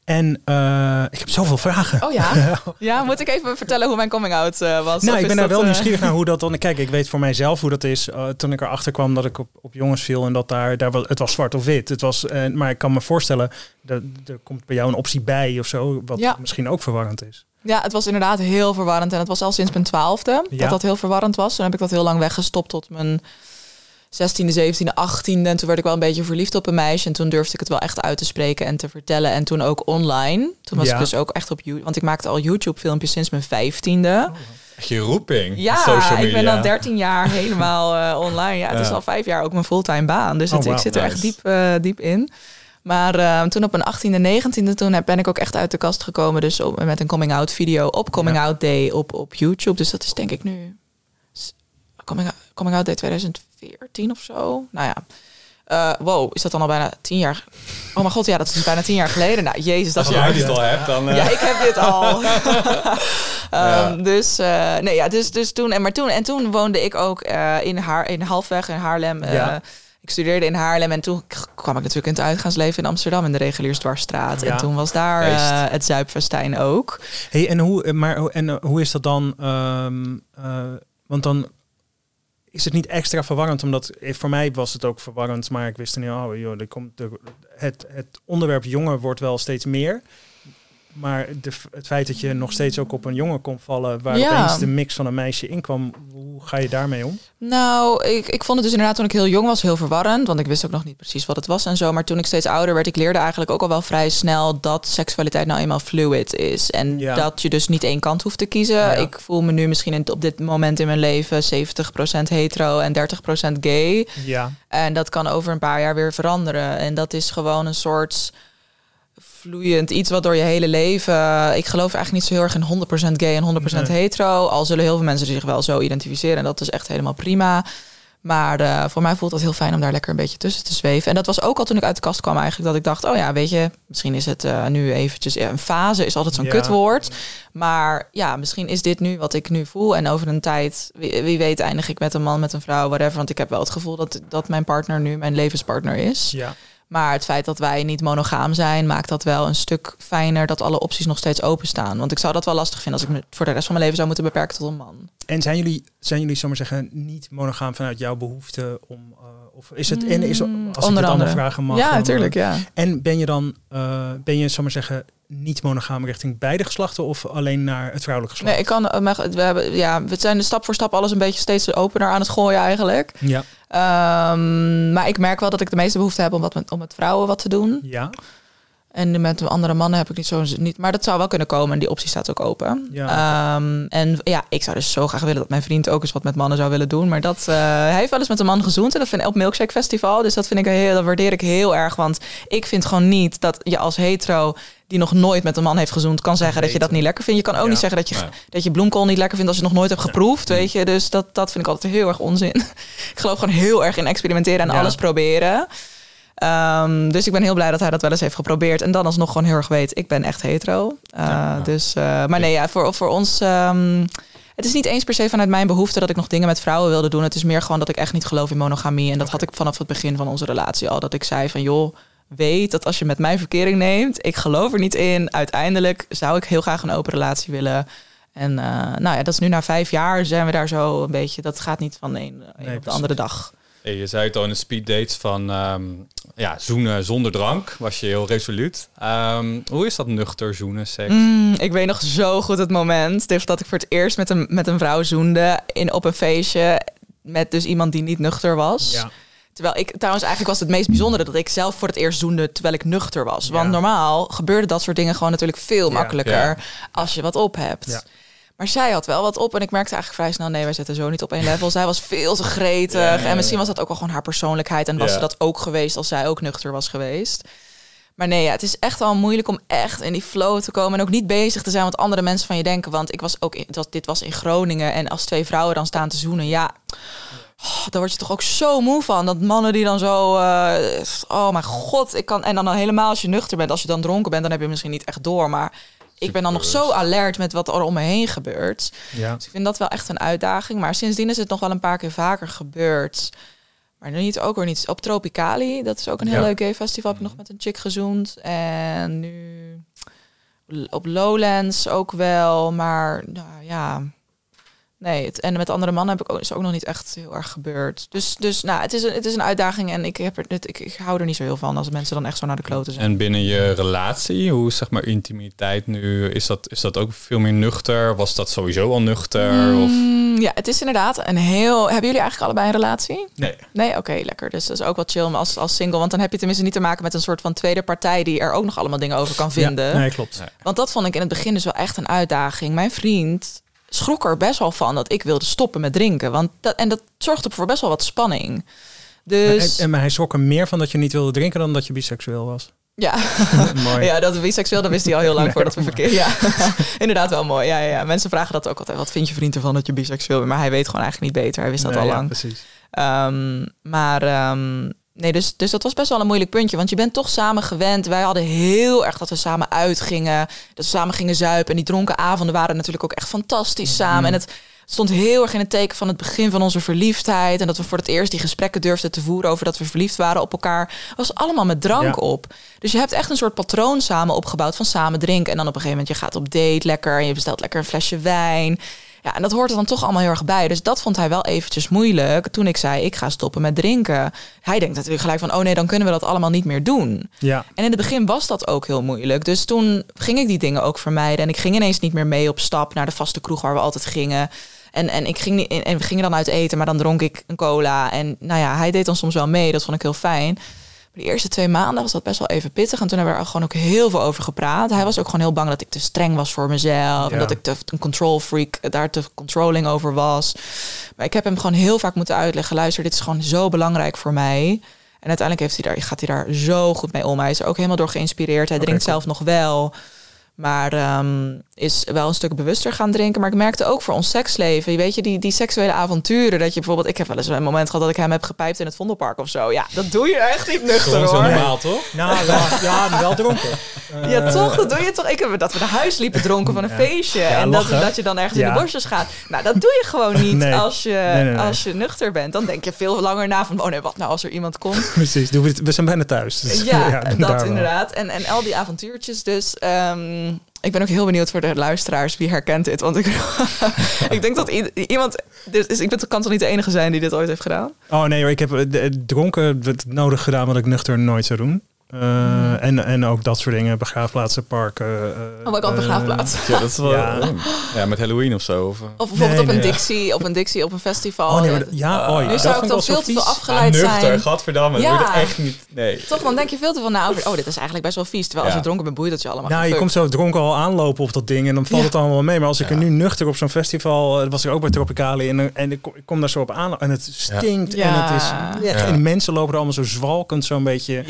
En uh, ik heb zoveel vragen. Oh ja? <laughs> ja, moet ik even vertellen hoe mijn coming-out uh, was? Nou, ik ben daar wel uh... nieuwsgierig naar <laughs> hoe dat dan... Kijk, ik weet voor mijzelf hoe dat is. Toen ik erachter kwam dat ik op, op jongens viel... en dat daar, daar was, het was zwart of wit. Het was, maar ik kan me voorstellen, dat er komt bij jou een optie bij of zo... wat ja. misschien ook verwarrend is. Ja, het was inderdaad heel verwarrend. En het was al sinds mijn twaalfde Ja. dat dat heel verwarrend was. Toen heb ik dat heel lang weggestopt tot mijn 16e, 17e, 18e. En toen werd ik wel een beetje verliefd op een meisje. En toen durfde ik het wel echt uit te spreken en te vertellen. En toen ook online. Toen was Ja. ik dus ook echt op YouTube. Want ik maakte al YouTube-filmpjes sinds mijn 15e. Echt je roeping. Ja, social media. ik ben al 13 jaar helemaal uh, online. Ja, het is al vijf jaar ook mijn fulltime baan. Dus Oh, ik zit er echt diep, uh, diep in. Maar uh, toen op mijn 18e, 19e, toen ben ik ook echt uit de kast gekomen. Dus op, met een coming out video op Coming Ja. Out Day op, op YouTube. Dus dat is denk ik nu Coming, Out- coming Out Day 2014 of zo. Nou ja. Uh, wow, is dat dan al bijna tien jaar? Oh mijn god, ja, dat is dus bijna tien jaar geleden. Nou, jezus, dat Als jij dit al hebt, dan... eh, Ja, ik heb dit al. <laughs> Ja. um, dus, uh, nee, ja, dus, dus toen, en, maar toen, en toen woonde ik ook uh, in, Haar, in Halfweg in Haarlem. Uh, Ja. Ik studeerde in Haarlem en toen kwam ik natuurlijk in het uitgaansleven in Amsterdam in de Reguliersdwarsstraat. Ja. En toen was daar uh, het Zuipfestijn ook. Hey, en hoe, maar, en, uh, hoe is dat dan? ehm, uh, want dan is het niet extra verwarrend, omdat eh, voor mij was het ook verwarrend, maar ik wist er niet, oh joh, komt het, het onderwerp jongen wordt wel steeds meer. Maar de, het feit dat je nog steeds ook op een jongen kon vallen, waar Ja. opeens de mix van een meisje inkwam, hoe ga je daarmee om? Nou, ik, ik vond het dus inderdaad toen ik heel jong was heel verwarrend. Want ik wist ook nog niet precies wat het was en zo. Maar toen ik steeds ouder werd, ik leerde eigenlijk ook al wel vrij snel dat seksualiteit nou eenmaal fluid is. En Ja. dat je dus niet één kant hoeft te kiezen. Ja. Ik voel me nu misschien in, op dit moment in mijn leven 70% hetero en 30% gay. Ja, En dat kan over een paar jaar weer veranderen. En dat is gewoon een soort vloeiend iets wat door je hele leven. Ik geloof eigenlijk niet zo heel erg in 100% gay en 100% Nee. hetero. Al zullen heel veel mensen zich wel zo identificeren. En dat is echt helemaal prima. Maar eh, voor mij voelt het heel fijn om daar lekker een beetje tussen te zweven. En dat was ook al toen ik uit de kast kwam eigenlijk. Dat ik dacht, oh ja, weet je, misschien is het eh, nu eventjes... Een fase is altijd zo'n Ja. kutwoord. Maar ja, misschien is dit nu wat ik nu voel. En over een tijd, wie, wie weet, eindig ik met een man, met een vrouw, whatever. Want ik heb wel het gevoel dat, dat mijn partner nu mijn levenspartner is. ja. Maar het feit dat wij niet monogaam zijn, maakt dat wel een stuk fijner dat alle opties nog steeds openstaan. Want ik zou dat wel lastig vinden als ik me voor de rest van mijn leven zou moeten beperken tot een man. En zijn jullie, zijn jullie, zomaar zeggen, niet monogaam vanuit jouw behoefte om, uh, of is het, en is, als Mm, ik onder dit allemaal andere. vragen mag. ja, natuurlijk, uh, ja. En ben je dan, uh, ben je, zomaar zeggen, niet monogaam richting beide geslachten of alleen naar het vrouwelijke geslacht? Nee, ik kan, maar we hebben, ja, we zijn de stap voor stap alles een beetje steeds opener aan het gooien eigenlijk. Ja, Um, maar ik merk wel dat ik de meeste behoefte heb om, wat met, om met vrouwen wat te doen. ja. En met andere mannen heb ik niet zo niet. Maar dat zou wel kunnen komen. En die optie staat ook open. Ja. Um, en ja, ik zou dus zo graag willen dat mijn vriend ook eens wat met mannen zou willen doen. Maar dat uh, hij heeft wel eens met een man gezoend. En dat vind ik op Milkshake Festival. Dus dat vind ik heel, dat waardeer ik heel erg. Want ik vind gewoon niet dat je als hetero die nog nooit met een man heeft gezoend, kan zeggen dat je dat niet lekker vindt. Je kan ook ja. niet zeggen dat je, dat je bloemkool niet lekker vindt als je het nog nooit hebt geproefd. Weet je, dus dat, dat vind ik altijd heel erg onzin. <laughs> ik geloof gewoon heel erg in experimenteren en ja. alles proberen. Um, dus ik ben heel blij dat hij dat wel eens heeft geprobeerd. En dan alsnog gewoon heel erg weet, ik ben echt hetero. Ja. Dus, uh, maar nee, ja, voor, voor ons... Um, het is niet eens per se vanuit mijn behoefte dat ik nog dingen met vrouwen wilde doen. Het is meer gewoon dat ik echt niet geloof in monogamie. En dat had ik vanaf het begin van onze relatie al. Dat ik zei van, joh, weet dat als je met mij verkering neemt... ik geloof er niet in. Uiteindelijk zou ik heel graag een open relatie willen... En uh, nou ja, dat is nu na vijf jaar zijn we daar zo een beetje. Dat gaat niet van de een, nee, op de andere dag. Hey, je zei het al in de speed dates van um, ja, zoenen zonder drank. Was je heel resoluut. Um, hoe is dat nuchter zoenen, seks? Mm, ik weet nog zo goed het moment. Dus dat ik voor het eerst met een, met een vrouw zoende in, op een feestje. Met dus iemand die niet nuchter was. Ja. Terwijl ik, trouwens, eigenlijk was het meest bijzondere dat ik zelf voor het eerst zoende terwijl ik nuchter was. Want ja. normaal gebeurde dat soort dingen gewoon natuurlijk veel makkelijker ja. als je wat op hebt. Maar zij had wel wat op en ik merkte eigenlijk vrij snel, nee, wij zetten zo niet op één level. Zij was veel te gretig ja, ja, ja. en misschien was dat ook wel gewoon haar persoonlijkheid en was ze dat ook geweest als zij ook nuchter was geweest. Maar nee, ja, het is echt wel moeilijk om echt in die flow te komen en ook niet bezig te zijn wat andere mensen van je denken. Want ik was ook, in, dat, dit was in Groningen en als twee vrouwen dan staan te zoenen, ja, oh, daar word je toch ook zo moe van. Dat mannen die dan zo, uh, oh mijn god, ik kan, en dan helemaal als je nuchter bent, als je dan dronken bent, dan heb je misschien niet echt door, maar ik ben dan nog zo alert met wat er om me heen gebeurt. Ja. Dus ik vind dat wel echt een uitdaging. Maar sindsdien is het nog wel een paar keer vaker gebeurd. Maar niet ook weer niet. Op Tropicali, dat is ook een heel ja. leuk gay festival. Heb ik nog met een chick gezoend. En nu op Lowlands ook wel. Maar nou ja, Nee, het, en met andere mannen heb ik ook, is ook nog niet echt heel erg gebeurd. Dus, dus nou, het is, een, het is een uitdaging en ik, heb er, het, ik, ik hou er niet zo heel van als mensen dan echt zo naar de kloten zijn. En binnen je relatie, hoe is zeg maar intimiteit nu? Is dat, is dat ook veel meer nuchter? Was dat sowieso al nuchter? Mm, of? Ja, het is inderdaad een heel... Hebben jullie eigenlijk allebei een relatie? Nee. Nee, oké, okay, lekker. Dus dat is ook wat chill als, als single. Want dan heb je tenminste niet te maken met een soort van tweede partij... die er ook nog allemaal dingen over kan vinden. Ja, nee, klopt. Nee. Want dat vond ik in het begin dus wel echt een uitdaging. Mijn vriend schrok er best wel van dat ik wilde stoppen met drinken. Want dat, en dat zorgde voor best wel wat spanning. Dus... Maar hij schrok er meer van dat je niet wilde drinken dan dat je biseksueel was. <laughs> Ja, <laughs> ja dat biseksueel, dat wist hij al heel lang nee, voordat we verkeer. Ja, <laughs> inderdaad wel mooi. Ja, ja, ja, mensen vragen dat ook altijd. Wat vind je vriend ervan dat je biseksueel bent? Maar hij weet gewoon eigenlijk niet beter. Hij wist dat nee, al ja, lang. Precies. Um, maar um, nee, dus, dus dat was best wel een moeilijk puntje. Want je bent toch samen gewend. Wij hadden heel erg dat we samen uitgingen. Dat we samen gingen zuipen. En die dronken avonden waren natuurlijk ook echt fantastisch samen. Mm. En het stond heel erg in het teken van het begin van onze verliefdheid. En dat we voor het eerst die gesprekken durfden te voeren over dat we verliefd waren op elkaar. was allemaal met drank ja. op. Dus je hebt echt een soort patroon samen opgebouwd van samen drinken. En dan op een gegeven moment je gaat op date lekker. En je bestelt lekker een flesje wijn. Ja, en dat hoort er dan toch allemaal heel erg bij. Dus dat vond hij wel eventjes moeilijk toen ik zei, ik ga stoppen met drinken. Hij denkt natuurlijk gelijk van, oh nee, dan kunnen we dat allemaal niet meer doen. Ja. En in het begin was dat ook heel moeilijk. Dus toen ging ik die dingen ook vermijden. En ik ging ineens niet meer mee op stap naar de vaste kroeg waar we altijd gingen. En, en, ik ging, en we gingen dan uit eten, maar dan dronk ik een cola. En nou ja, hij deed dan soms wel mee. Dat vond ik heel fijn. De eerste twee maanden was dat best wel even pittig. En toen hebben we er gewoon ook heel veel over gepraat. Hij was ook gewoon heel bang dat ik te streng was voor mezelf. Ja. En dat ik te, een control freak daar te controlling over was. Maar ik heb hem gewoon heel vaak moeten uitleggen. Luister, dit is gewoon zo belangrijk voor mij. En uiteindelijk heeft hij daar, gaat hij daar zo goed mee om. Hij is er ook helemaal door geïnspireerd. Hij okay, drinkt cool. zelf nog wel. Maar um, is wel een stuk bewuster gaan drinken. Maar ik merkte ook voor ons seksleven. Je weet je, die, die seksuele avonturen. Dat je bijvoorbeeld. Ik heb wel eens een moment gehad dat ik hem heb gepijpt in het Vondelpark of zo. Ja, dat doe je echt niet nuchter Gewoon hoor. normaal toch? Nou, wel, ja, wel dronken. Uh, <laughs> ja, toch? Dat doe je toch? Ik heb dat we naar huis liepen dronken van een ja. feestje. Ja, en dat, dat je dan ergens ja. in de borstjes gaat. Nou, dat doe je gewoon niet Nee. als, je, Nee, nee, nee. als je nuchter bent. Dan denk je veel langer na van. Oh nee, wat nou als er iemand komt. <laughs> Precies, we, zijn bijna thuis. Dus, Ja, <laughs> dat inderdaad. En, en al die avontuurtjes dus. ehm, ik ben ook heel benieuwd voor de luisteraars wie herkent dit. Want ik, <laughs> ik denk dat iemand... Is, ik ben, kan toch niet de enige zijn die dit ooit heeft gedaan? Oh nee hoor, ik heb eh, d- dronken het nodig gedaan wat ik nuchter nooit zou doen. Uh, en, en ook dat soort dingen, begraafplaatsen, parken. Uh, oh my god, begraafplaats. ja, dat is wel... Ja. ja. met Halloween of zo. Of, of bijvoorbeeld op een Dixie, op een Dixie, op een festival. Oh, nee, maar, ja, oh, nu zou ik dan veel te veel afgeleid ah, nuchter, zijn. gadverdamme, ja. dat echt niet... Nee. Toch, dan denk je veel te veel na over... Oh, dit is eigenlijk best wel vies. Terwijl als je dronken bent, boeit dat je allemaal. Nou, je komt zo dronken al aanlopen op dat ding en dan valt het allemaal mee. Maar als ik er nu nuchter op zo'n festival... was ik ook bij Tropicali en, en ik kom daar zo op aan en het stinkt en het is... En mensen lopen er allemaal zo zwalkend zo'n beetje...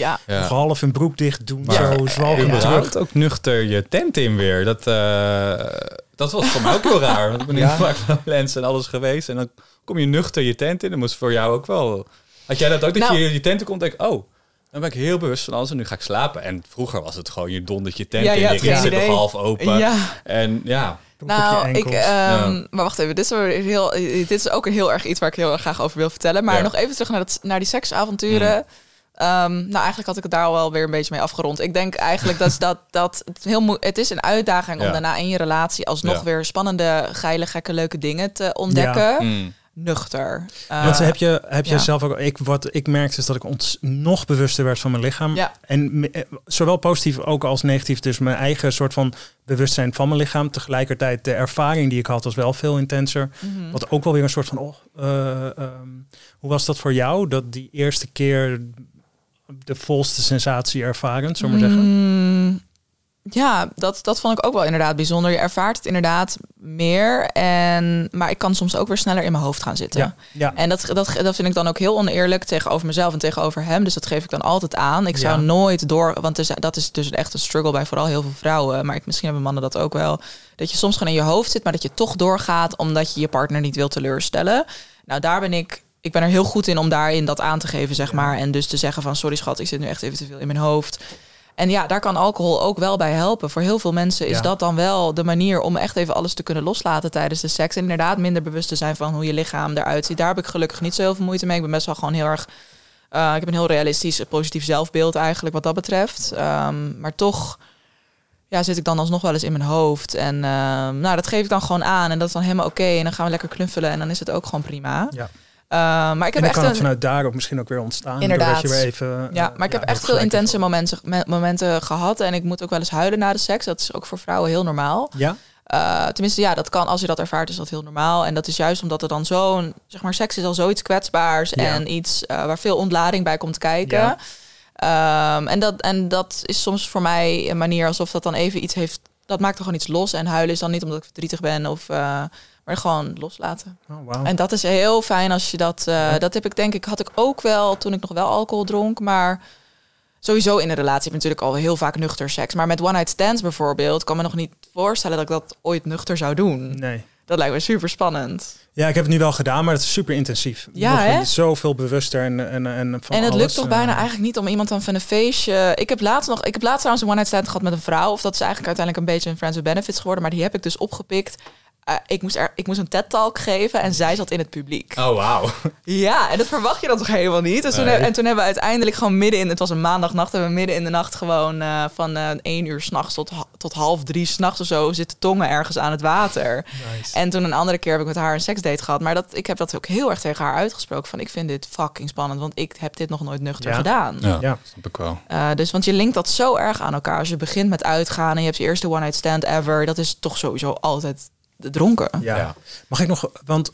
half hun broek dicht doen. Zo zwalkend terug. ook nuchter je tent in weer. Dat, uh, dat was voor mij ook heel raar. Want ik ben ja. vaak naar Lens en alles geweest. En dan kom je nuchter je tent in. Dat moest voor jou ook wel... Had jij dat ook, dat nou, je je tent komt en denk oh... Dan ben ik heel bewust van alles en nu ga ik slapen. En vroeger was het gewoon je dondert je tent ja, in. Je zit nog half open. Ja. En ja, nou, ik, um, maar wacht even, dit is, heel, dit is ook heel erg iets waar ik heel erg graag over wil vertellen. Maar nog even terug naar, het, naar die seksavonturen. Mm. Um, nou, eigenlijk had ik het daar al wel weer een beetje mee afgerond. Ik denk eigenlijk dat, <laughs> dat, dat het heel het is een uitdaging om daarna in je relatie alsnog weer spannende, geile, gekke, leuke dingen te ontdekken. Mm. Nuchter. Uh, Want heb je, heb je zelf ook. Ik, wat ik merkte is dat ik ons nog bewuster werd van mijn lichaam. Ja. En eh, zowel positief ook als negatief. Dus mijn eigen soort van bewustzijn van mijn lichaam. Tegelijkertijd de ervaring die ik had was wel veel intenser. Mhm. Wat ook wel weer een soort van. Oh, uh, um, hoe was dat voor jou? Dat die eerste keer de volste sensatie ervaren, zullen we zeggen? Mm, ja, dat, dat vond ik ook wel inderdaad bijzonder. Je ervaart het inderdaad meer. En, maar ik kan soms ook weer sneller in mijn hoofd gaan zitten. Ja, ja. En dat, dat, dat vind ik dan ook heel oneerlijk tegenover mezelf en tegenover hem. Dus dat geef ik dan altijd aan. Ik zou nooit door, want dat is dus echt een struggle bij vooral heel veel vrouwen. Maar ik, misschien hebben mannen dat ook wel. Dat je soms gewoon in je hoofd zit, maar dat je toch doorgaat omdat je je partner niet wil teleurstellen. Nou, daar ben ik ik ben er heel goed in om daarin dat aan te geven, zeg maar. En dus te zeggen van sorry schat, ik zit nu echt even te veel in mijn hoofd. En ja, daar kan alcohol ook wel bij helpen. Voor heel veel mensen is dat dan wel de manier om echt even alles te kunnen loslaten tijdens de seks. En inderdaad minder bewust te zijn van hoe je lichaam eruit ziet. Daar heb ik gelukkig niet zo heel veel moeite mee. Ik ben best wel gewoon heel erg. Uh, ik heb een heel realistisch, positief zelfbeeld eigenlijk wat dat betreft. Um, maar toch ja, zit ik dan alsnog wel eens in mijn hoofd. En uh, nou, dat geef ik dan gewoon aan. En dat is dan helemaal oké. En dan gaan we lekker knuffelen. En dan is het ook gewoon prima. Ja. Uh, maar ik heb en echt kan het vanuit daar ook misschien ook weer ontstaan. Inderdaad. Je weer even, ja, maar ik heb echt veel intense momenten, momenten gehad. En ik moet ook wel eens huilen na de seks. Dat is ook voor vrouwen heel normaal. Ja. Uh, tenminste, ja, dat kan. Als je dat ervaart, is dat heel normaal. En dat is juist omdat er dan zo'n, zeg maar, seks is al zoiets kwetsbaars en iets uh, waar veel ontlading bij komt kijken. Ja. Um, en, dat, en dat is soms voor mij een manier alsof dat dan even iets heeft. Dat maakt er gewoon iets los. En huilen is dan niet omdat ik verdrietig ben of uh, maar gewoon loslaten. Oh, wow. En dat is heel fijn als je dat. Uh, dat heb ik denk ik, had ik ook wel toen ik nog wel alcohol dronk. Maar sowieso in een relatie heb je natuurlijk al heel vaak nuchter seks. Maar met one night stands bijvoorbeeld, kan me nog niet voorstellen dat ik dat ooit nuchter zou doen. Nee. Dat lijkt me super spannend. Ja, ik heb het nu wel gedaan, maar het is super intensief. Ja, hè? Zoveel bewuster en en en van En het lukt toch uh, bijna eigenlijk niet om iemand dan van een feestje. Ik heb laatst nog, ik heb laatst trouwens een one night stand gehad met een vrouw, of dat is eigenlijk uiteindelijk een beetje een friends with benefits geworden, maar die heb ik dus opgepikt uh, ik, moest er, ik moest een TED-talk geven en zij zat in het publiek. Oh, wauw. Ja, en dat verwacht je dan toch helemaal niet? Dus toen, en toen hebben we uiteindelijk gewoon midden in... Het was een maandagnacht, hebben we midden in de nacht gewoon... Uh, van uh, één uur s'nachts tot, tot half drie s'nachts of zo... zitten tongen ergens aan het water. Nice. En toen een andere keer heb ik met haar een seksdate gehad. Maar dat, ik heb dat ook heel erg tegen haar uitgesproken. Van ik vind dit fucking spannend, want ik heb dit nog nooit nuchter gedaan. Ja, ja, snap ik wel. dus want je linkt dat zo erg aan elkaar. Als je begint met uitgaan en je hebt je eerste one-night stand ever... dat is toch sowieso altijd dronken. Ja. Mag ik nog, want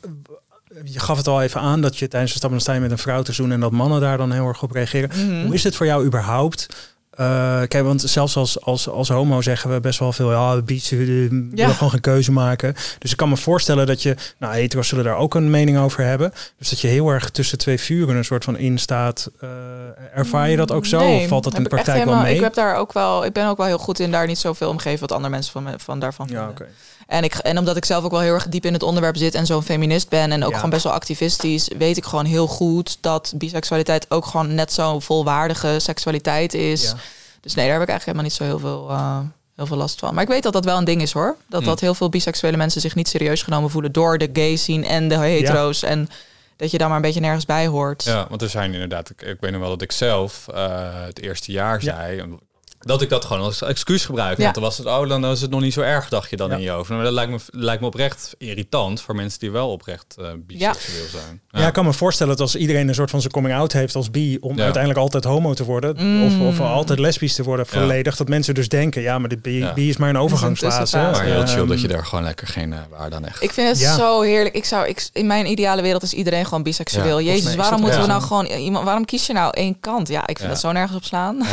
je gaf het al even aan dat je tijdens de stappen sta je met een vrouw te zoenen en dat mannen daar dan heel erg op reageren. Mhm. Hoe is het voor jou überhaupt? Uh, kijk, want zelfs als, als, als homo zeggen we best wel veel, ja, we willen ja. gewoon geen keuze maken. Dus ik kan me voorstellen dat je, nou, hetero's zullen daar ook een mening over hebben. Dus dat je heel erg tussen twee vuren een soort van in staat. Uh, ervaar je dat ook zo? of valt dat in de praktijk wel mee? Ik heb daar ook wel, ik ben ook wel heel goed in daar niet zoveel omgeven wat andere mensen van, me, van daarvan ja, vinden. En, ik, en omdat ik zelf ook wel heel erg diep in het onderwerp zit en zo'n feminist ben en ook gewoon best wel activistisch, weet ik gewoon heel goed dat biseksualiteit ook gewoon net zo'n volwaardige seksualiteit is. Dus nee, daar heb ik eigenlijk helemaal niet zo heel veel, uh, heel veel last van. Maar ik weet dat dat wel een ding is hoor. Dat, hm. dat heel veel biseksuele mensen zich niet serieus genomen voelen door de gay scene en de hetero's. En dat je daar maar een beetje nergens bij hoort. Ja, want er zijn inderdaad, ik, ik weet nog wel dat ik zelf uh, het eerste jaar zei, dat ik dat gewoon als excuus gebruik. Want dan was het, oh, dan is het nog niet zo erg, dacht je dan in je hoofd. Maar dat lijkt me, lijkt me oprecht irritant voor mensen die wel oprecht uh, biseksueel zijn. Ja. ik kan me voorstellen dat als iedereen een soort van zijn coming out heeft als bi, om uiteindelijk altijd homo te worden, of, of mm. altijd lesbisch te worden, volledig, dat mensen dus denken, ja, maar de bi, bi is maar een overgangsfase. Maar heel chill dat je daar gewoon lekker geen uh, waarde aan echt. Ik vind het zo heerlijk. Ik zou, ik, in mijn ideale wereld is iedereen gewoon biseksueel. Jezus, waarom moeten we nou gewoon iemand? Waarom kies je nou één kant? Ja, ik vind dat zo nergens op slaan. <laughs>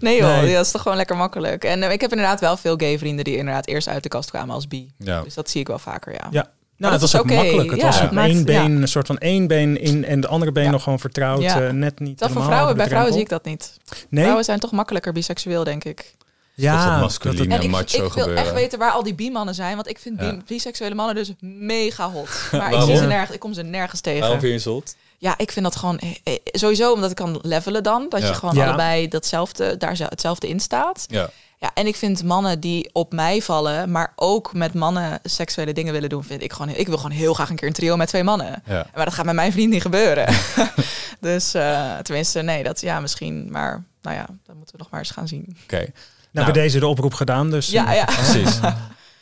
nee joh, dat is toch gewoon lekker makkelijk. En uh, ik heb inderdaad wel veel gay vrienden die inderdaad eerst uit de kast kwamen als bi. Ja. Dus dat zie ik wel vaker, ja. Ja, nou, dat was ook okay. makkelijk. Het was op één been, een soort van één been in en de andere been nog gewoon vertrouwd. Uh, net niet. Dat voor vrouwen, bij vrouwen zie ik dat niet. Nee? Vrouwen zijn toch makkelijker biseksueel, denk ik. Ja, dat masculine en ik, macho ik wil echt weten waar al die bi-mannen zijn, want ik vind biseksuele mannen dus mega hot. <laughs> Maar ik, zie ze nergens, ik kom ze nergens tegen. Waarom vind je? Ja, ik vind dat gewoon eh, eh, sowieso omdat ik kan levelen dan. Dat je gewoon allebei datzelfde, daar hetzelfde in staat. Ja. Ja, en ik vind mannen die op mij vallen, maar ook met mannen seksuele dingen willen doen, vind ik gewoon. Ik wil gewoon heel graag een keer een trio met twee mannen. Ja. Maar dat gaat met mijn vriend niet gebeuren. <laughs> dus uh, tenminste, nee, dat ja, misschien. Maar nou ja, dat moeten we nog maar eens gaan zien. Oké. Nou, nou, bij deze de oproep gedaan, dus. Ja, ja. <laughs> Precies.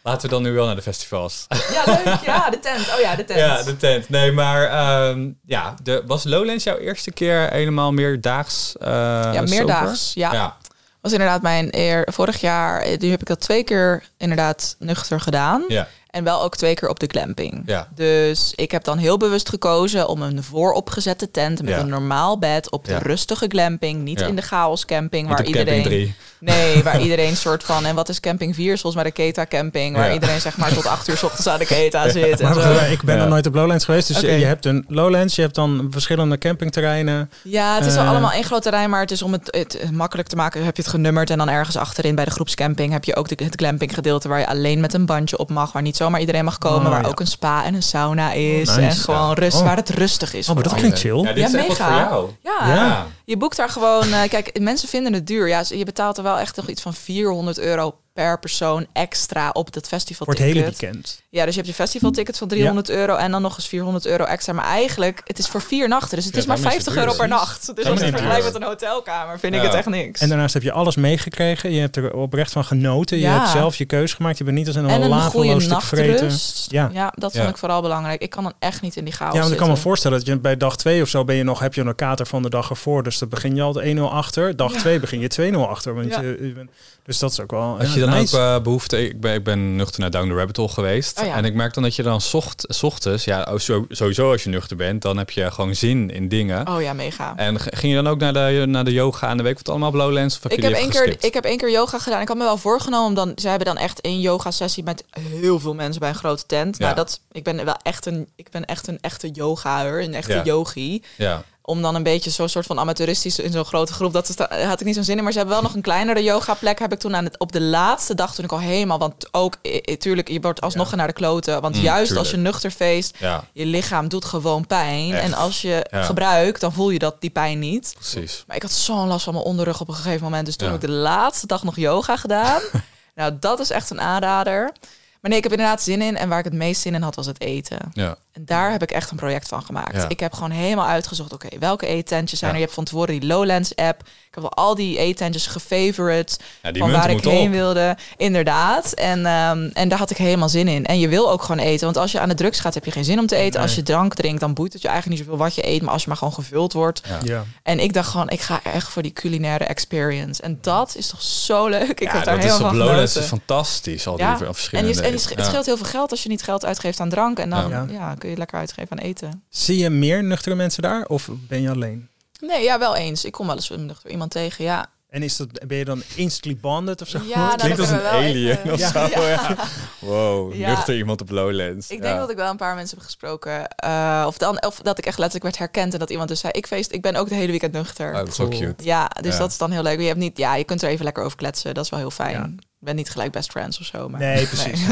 Laten we dan nu wel naar de festivals. Ja, leuk. Ja, de tent. Oh ja, de tent. Ja, de tent. Nee, maar um, ja, de, was Lowlands jouw eerste keer helemaal meerdaags? Uh, ja, meerdaags. Ja. ja. Was inderdaad mijn eer. Vorig jaar, eh, nu heb ik dat twee keer inderdaad nuchter gedaan. Ja. En wel ook twee keer op de glamping. Ja. Dus ik heb dan heel bewust gekozen om een vooropgezette tent met een normaal bed op de rustige glamping. Niet in de chaos camping waar iedereen. Nee, <laughs> waar iedereen soort van. En wat is camping 4? Volgens mij de Keta camping. Waar iedereen zeg maar tot acht uur s ochtends aan de Keta zit. En zo. ik ben nog nooit op Lowlands geweest. Dus je hebt een Lowlands, je hebt dan verschillende campingterreinen. Ja, het is wel uh, allemaal één groot terrein. Maar het is om het, het, makkelijk te maken, heb je het genummerd. En dan ergens achterin bij de groepscamping heb je ook de, het glamping gedeelte waar je alleen met een bandje op mag. Waar niet zomaar iedereen mag komen. Oh, waar ook een spa en een sauna is. Oh, en gewoon rust, oh. waar het rustig is. Oh, maar dat klinkt chill. Ja, dit is mega. voor jou. Ja. je boekt daar gewoon. Uh, kijk, mensen vinden het duur. Ja, je betaalt er wel echt nog iets van 400 euro per persoon extra op het festival. Voor het hele weekend. Ja, dus je hebt je festivalticket van 300 euro en dan nog eens 400 euro extra. Maar eigenlijk, het is voor vier nachten. Dus het is maar 50 euro per nacht. Dus als je vergelijkt met een hotelkamer, vind ik het echt niks. En daarnaast heb je alles meegekregen. Je hebt er oprecht van genoten. Je hebt zelf je keuze gemaakt. Je bent niet als een, een laveloos stuk vreten. Ja. ja, dat vond ik vooral belangrijk. Ik kan dan echt niet in die chaos Ja, want ik kan me voorstellen dat je bij dag 2 of zo ben je nog, heb je een kater van de dag ervoor. Dus dan begin je al 1-0 achter. Dag 2 begin je 2-0 achter. Want je, je dus dat is ook wel. Als je dan ook uh, behoefte. Ik ben, ik ben nuchter naar Down the Rabbit Hole geweest. Oh en ik merk dan dat je dan zocht, ochtends. Ja, oh, sowieso als je nuchter bent, dan heb je gewoon zin in dingen. Oh ja, mega. En ging je dan ook naar de, naar de yoga aan de week? Wat allemaal op Lowlands? Of heb ik, heb één keer, ik heb één keer yoga gedaan. Ik had me wel voorgenomen. Dan, ze hebben dan echt een yoga sessie met heel veel mensen bij een grote tent. Ja. Nou, dat, ik ben wel echt een, ik ben echt een echte yogaer, een echte yogi. Ja om dan een beetje zo'n soort van amateuristisch in zo'n grote groep. Dat is, had ik niet zo'n zin in. Maar ze hebben wel nog een kleinere yoga plek. Heb ik toen aan het, op de laatste dag toen ik al helemaal. Want ook, tuurlijk, je wordt alsnog naar de kloten. Want mm, juist als je nuchter feest, ja. je lichaam doet gewoon pijn. En als je gebruikt, dan voel je dat die pijn niet. Precies. Maar ik had zo'n last van mijn onderrug op een gegeven moment. Dus toen heb ik de laatste dag nog yoga gedaan. <laughs> nou, dat is echt een aanrader. Maar nee, ik heb inderdaad zin in. En waar ik het meest zin in had, was het eten. Ja. En daar heb ik echt een project van gemaakt. Ik heb gewoon helemaal uitgezocht, oké, welke eetentjes zijn er? Je hebt van tevoren die Lowlands app. Ik heb wel al die eetentjes gefavorite ja, van waar ik heen wilde. Inderdaad. En, um, en daar had ik helemaal zin in. En je wil ook gewoon eten. Want als je aan de drugs gaat, heb je geen zin om te eten. Als je drank drinkt, dan boeit het je eigenlijk niet zoveel wat je eet. Maar als je maar gewoon gevuld wordt. Ja. En ik dacht gewoon, ik ga echt voor die culinaire experience. En dat is toch zo leuk. Ik heb daar heel van Lowlands is fantastisch. Al die verschillende. En, je, en het scheelt heel veel geld als je niet geld uitgeeft aan drank. En dan ja. kun je lekker uitgeven aan eten. Zie je meer nuchtere mensen daar of ben je alleen? Nee, ja, wel eens. Ik kom wel eens nuchter iemand tegen, ja. En is dat, ben je dan instantly bonded of zo? Ja, nou, klinkt als een alien of zo. Ja. Wow, nuchter iemand op Lowlands. Ik denk dat ik wel een paar mensen heb gesproken. Uh, of, dan, of dat ik echt letterlijk werd herkend en dat iemand dus zei... ik feest, ik ben ook de hele weekend nuchter. Oh, dat is zo cute. Ja, dus dat is dan heel leuk. Je, hebt niet, ja, je kunt er even lekker over kletsen. Dat is wel heel fijn ben niet gelijk best friends of zo. Maar nee, <laughs> precies.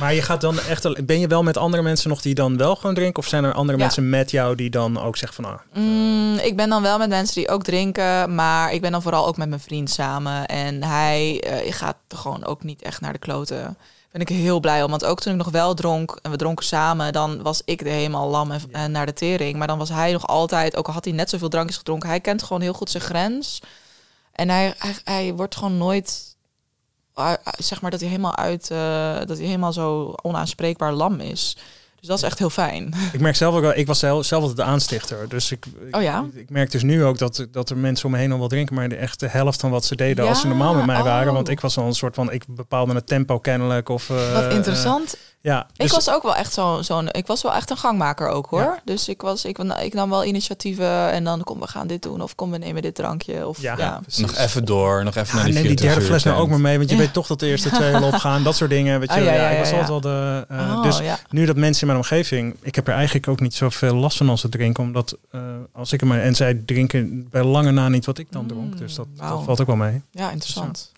maar je gaat dan echt. Ben je wel met andere mensen nog die dan wel gewoon drinken? Of zijn er andere mensen met jou die dan ook zeggen van. Ah, mm, ik ben dan wel met mensen die ook drinken. Maar ik ben dan vooral ook met mijn vriend samen. En hij uh, gaat gewoon ook niet echt naar de kloten. Ben ik heel blij om. Want ook toen ik nog wel dronk en we dronken samen, dan was ik de helemaal lam en, naar de tering. Maar dan was hij nog altijd, ook al had hij net zoveel drankjes gedronken, hij kent gewoon heel goed zijn grens. En hij, hij, hij wordt gewoon nooit, zeg maar, dat hij helemaal uit, uh, dat hij helemaal zo onaanspreekbaar lam is. Dus dat is echt heel fijn. <laughs> Ik merk zelf ook wel, ik was zelf, zelf altijd de aanstichter. Dus ik, oh ja? ik, ik, merk dus nu ook dat, dat er mensen om me heen al wel drinken, maar de echte helft van wat ze deden als ze normaal met mij waren. Want oh. ik was al een soort van, ik bepaalde het tempo kennelijk. Of, uh, wat interessant. Ja, dus ik was ook wel echt zo'n, zo'n ik was wel echt een gangmaker ook hoor. Ja. Dus ik was, ik, ik nam wel initiatieven en dan kom we gaan dit doen of kom we nemen dit drankje of ja, ja. nog even door, nog even ja, naar die, neem die derde fles nou ook maar mee, want je weet toch dat de eerste twee al <laughs> opgaan, dat soort dingen. Weet je, Ah, ja, ja, ik was altijd wel de. Uh, Oh, dus ja. nu dat mensen in mijn omgeving, ik heb er eigenlijk ook niet zoveel last van als ze drinken, omdat uh, als ik er maar en zij drinken bij lange na niet wat ik dan dronk, dus dat, dat valt ook wel mee. Ja, interessant.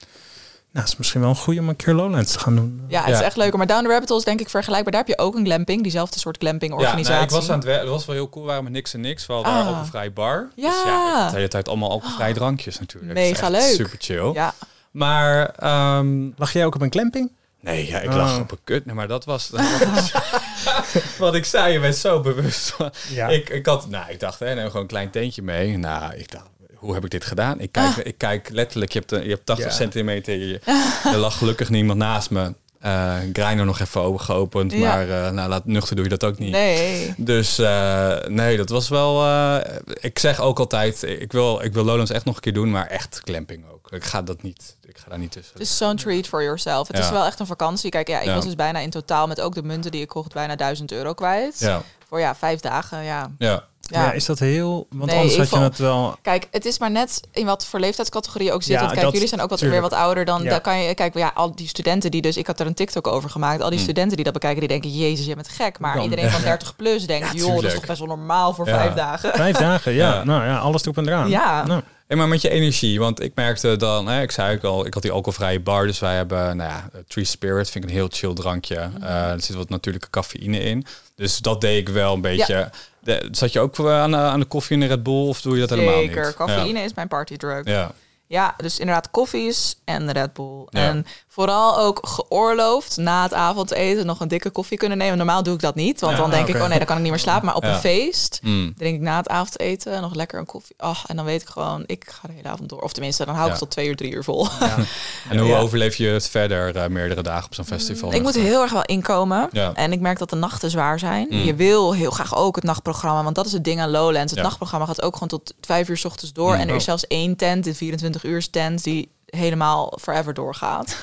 Nou, het is misschien wel een goede om een keer Lowlands te gaan doen. Ja, het is echt leuker. Maar Down the Rabbit Hole is denk ik vergelijkbaar. Daar heb je ook een glamping, diezelfde soort glamping organisatie. Ja, nou, ik was aan het werk. Het was wel heel cool. We waren met niks en niks. We hadden Ah. een alcoholvrij bar. Ja. Dus ja, de hele tijd allemaal alcoholvrije drankjes natuurlijk. Mega echt leuk. Super chill. Ja, Maar ehm, Lag jij ook op een glamping? nee, ja, ik lag Oh. op een kut. Nee, maar dat was, dat was <laughs> wat ik zei. Je bent zo bewust. Ja. Ik, ik had, nou, ik dacht, hè, neem gewoon een klein tentje mee. Nou, ik dacht, hoe heb ik dit gedaan? Ik kijk, ik kijk letterlijk, je hebt, een- je hebt 80 Ja. centimeter. Je, er lag gelukkig niemand naast me. Eh Grindr nog even open geopend, Ja. maar eh, nou, laat, nuchter doe je dat ook niet. nee. Dus eh, nee, dat was wel. eh, ik zeg ook altijd, ik wil, ik wil Lowlands echt nog een keer doen, maar echt clamping ook. Ik ga dat niet. Ik ga daar niet tussen. Het is zo'n treat for yourself. Het is wel echt een vakantie. Kijk, ja, ik Ja. was dus bijna in totaal met ook de munten die ik kocht bijna 1000 euro kwijt. ja, Voor ja, vijf dagen. Ja. ja. Ja. Ja. is dat heel... Want Nee, anders had je het wel... Kijk, het is maar net in wat voor leeftijdscategorie ook zit. Ja, Want kijk, dat- jullie zijn ook wat tuurlijk. weer wat ouder dan. Ja. Daar kan je, kijk, ja, al die studenten die dus, ik had er een TikTok over gemaakt. Al die Mm. studenten die dat bekijken, die denken, jezus, je bent gek. Maar Dan- iedereen van <laughs> 30 plus denkt, Ja, joh, dat is toch best wel normaal voor Ja. vijf dagen. Vijf <laughs> dagen, ja. Ja. Nou ja, alles erop en eraan. Ja. Nou, Hey, maar met je energie, want ik merkte dan, hè, ik zei ook al, ik had die alcoholvrije bar, dus wij hebben, nou ja, Tree Spirit, vind ik een heel chill drankje. Mhm. Eh, er zit wat natuurlijke cafeïne in, dus dat deed ik wel een beetje. De- zat je ook aan, de- aan de koffie en de Red Bull, of doe je dat helemaal niet? Zeker, cafeïne is mijn partydrug. Ja. Ja, dus inderdaad koffies en Red Bull. Ja. En vooral ook geoorloofd na het avondeten nog een dikke koffie kunnen nemen. Normaal doe ik dat niet, want Ja, dan denk ik, oh nee, dan kan ik niet meer slapen. Maar op Ja. een feest Mm. drink ik na het avondeten nog lekker een koffie. Oh, en dan weet ik gewoon, ik ga de hele avond door. Of tenminste, dan hou ik tot twee uur, drie uur vol. <laughs> En hoe overleef je het verder eh, meerdere dagen op zo'n festival? ik moet heel erg wel inkomen. En ik merk dat de nachten zwaar zijn. Mm. Je wil heel graag ook het nachtprogramma. Want dat is het ding aan Lowlands. Het nachtprogramma gaat ook gewoon tot vijf uur s ochtends door. Mm. En er is Oh. zelfs één tent, de 24 uur tent, die helemaal forever doorgaat.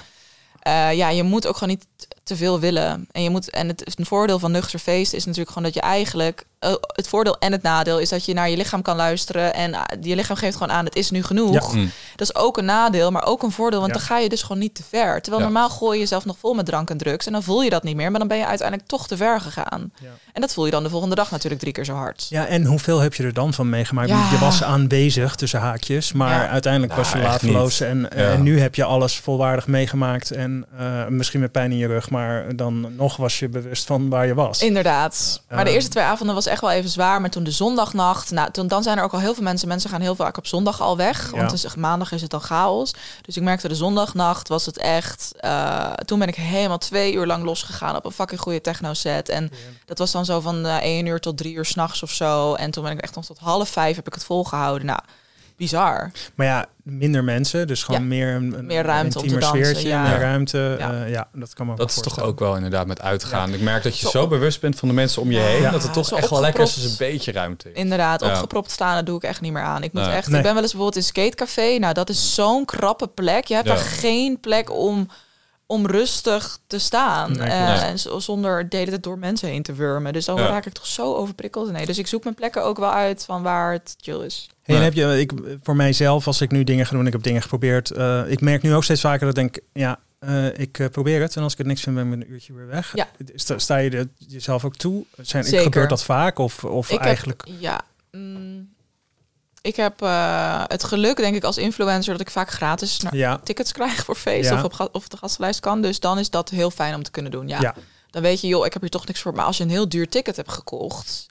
Eh, ja, je moet ook gewoon niet te veel willen. En je moet en het een voordeel van nuchter feest is natuurlijk gewoon dat je eigenlijk eh, het voordeel en het nadeel is dat je naar je lichaam kan luisteren en ah, je lichaam geeft gewoon aan het is nu genoeg. Ja. Mm. Dat is ook een nadeel, maar ook een voordeel, want Ja. dan ga je dus gewoon niet te ver. Terwijl Ja. normaal gooi je jezelf nog vol met drank en drugs en dan voel je dat niet meer, maar dan ben je uiteindelijk toch te ver gegaan. Ja. En dat voel je dan de volgende dag natuurlijk drie keer zo hard. Ja, en hoeveel heb je er dan van meegemaakt? Ja. Je was aanwezig tussen haakjes, maar Ja. uiteindelijk was je Nou, echt laveloos. En, eh, Ja. en nu heb je alles volwaardig meegemaakt. En eh, misschien met pijn in je rug, maar dan nog was je bewust van waar je was. Inderdaad. Maar de Ehm. eerste twee avonden was echt wel even zwaar. Maar toen de zondagnacht, nou, toen, dan zijn er ook al heel veel mensen. Mensen gaan heel vaak op zondag al weg. Ja. Want dus maandag is het al chaos. Dus ik merkte de zondagnacht was het echt. eh, toen ben ik helemaal twee uur lang losgegaan op een fucking goede techno set. En dat was dan zo van eh 1 uur tot drie uur s'nachts of zo. En toen ben ik echt nog tot half vijf heb ik het volgehouden. Nou, bizar. Maar ja, minder mensen, dus gewoon Ja. meer een, een Meer ruimte om te dansen, sfeertje, ja. meer ruimte. Ja. Ja, ja dat kan me Dat is toch ook wel inderdaad met uitgaan. Ik merk dat je Zo zo bewust bent van de mensen om je heen, Ja. dat het toch Zo echt wel lekker is als een beetje ruimte is. Inderdaad, Ja. opgepropt staan, dat doe ik echt niet meer aan. Ik moet Nee. echt. Nee. Ik ben wel eens bijvoorbeeld in een skatecafé. Nou, dat is zo'n krappe plek. Je hebt Ja. daar geen plek om, om rustig te staan. Nee, Eh, en zonder de hele tijd door mensen heen te wurmen. Dus dan Ja. raak ik toch zo overprikkeld. Nee, dus ik zoek mijn plekken ook wel uit van waar het chill is. Hey, en heb je, ik, voor mijzelf, als ik nu dingen ga doen, ik heb dingen geprobeerd. eh, ik merk nu ook steeds vaker dat ik denk, ja, eh, ik eh, probeer het. En als ik het niks vind, ben ik een uurtje weer weg. Ja. Sta, sta je er jezelf ook toe? Zijn, Zeker. Gebeurt dat vaak? Of, of Ik eigenlijk... heb, ja. mm, ik heb het geluk, denk ik, als influencer dat ik vaak gratis naar Ja, tickets krijg voor feest Ja. of op, of de gastenlijst kan. Dus dan is dat heel fijn om te kunnen doen. Ja. Ja. Dan weet je, joh, ik heb hier toch niks voor. Maar als je een heel duur ticket hebt gekocht,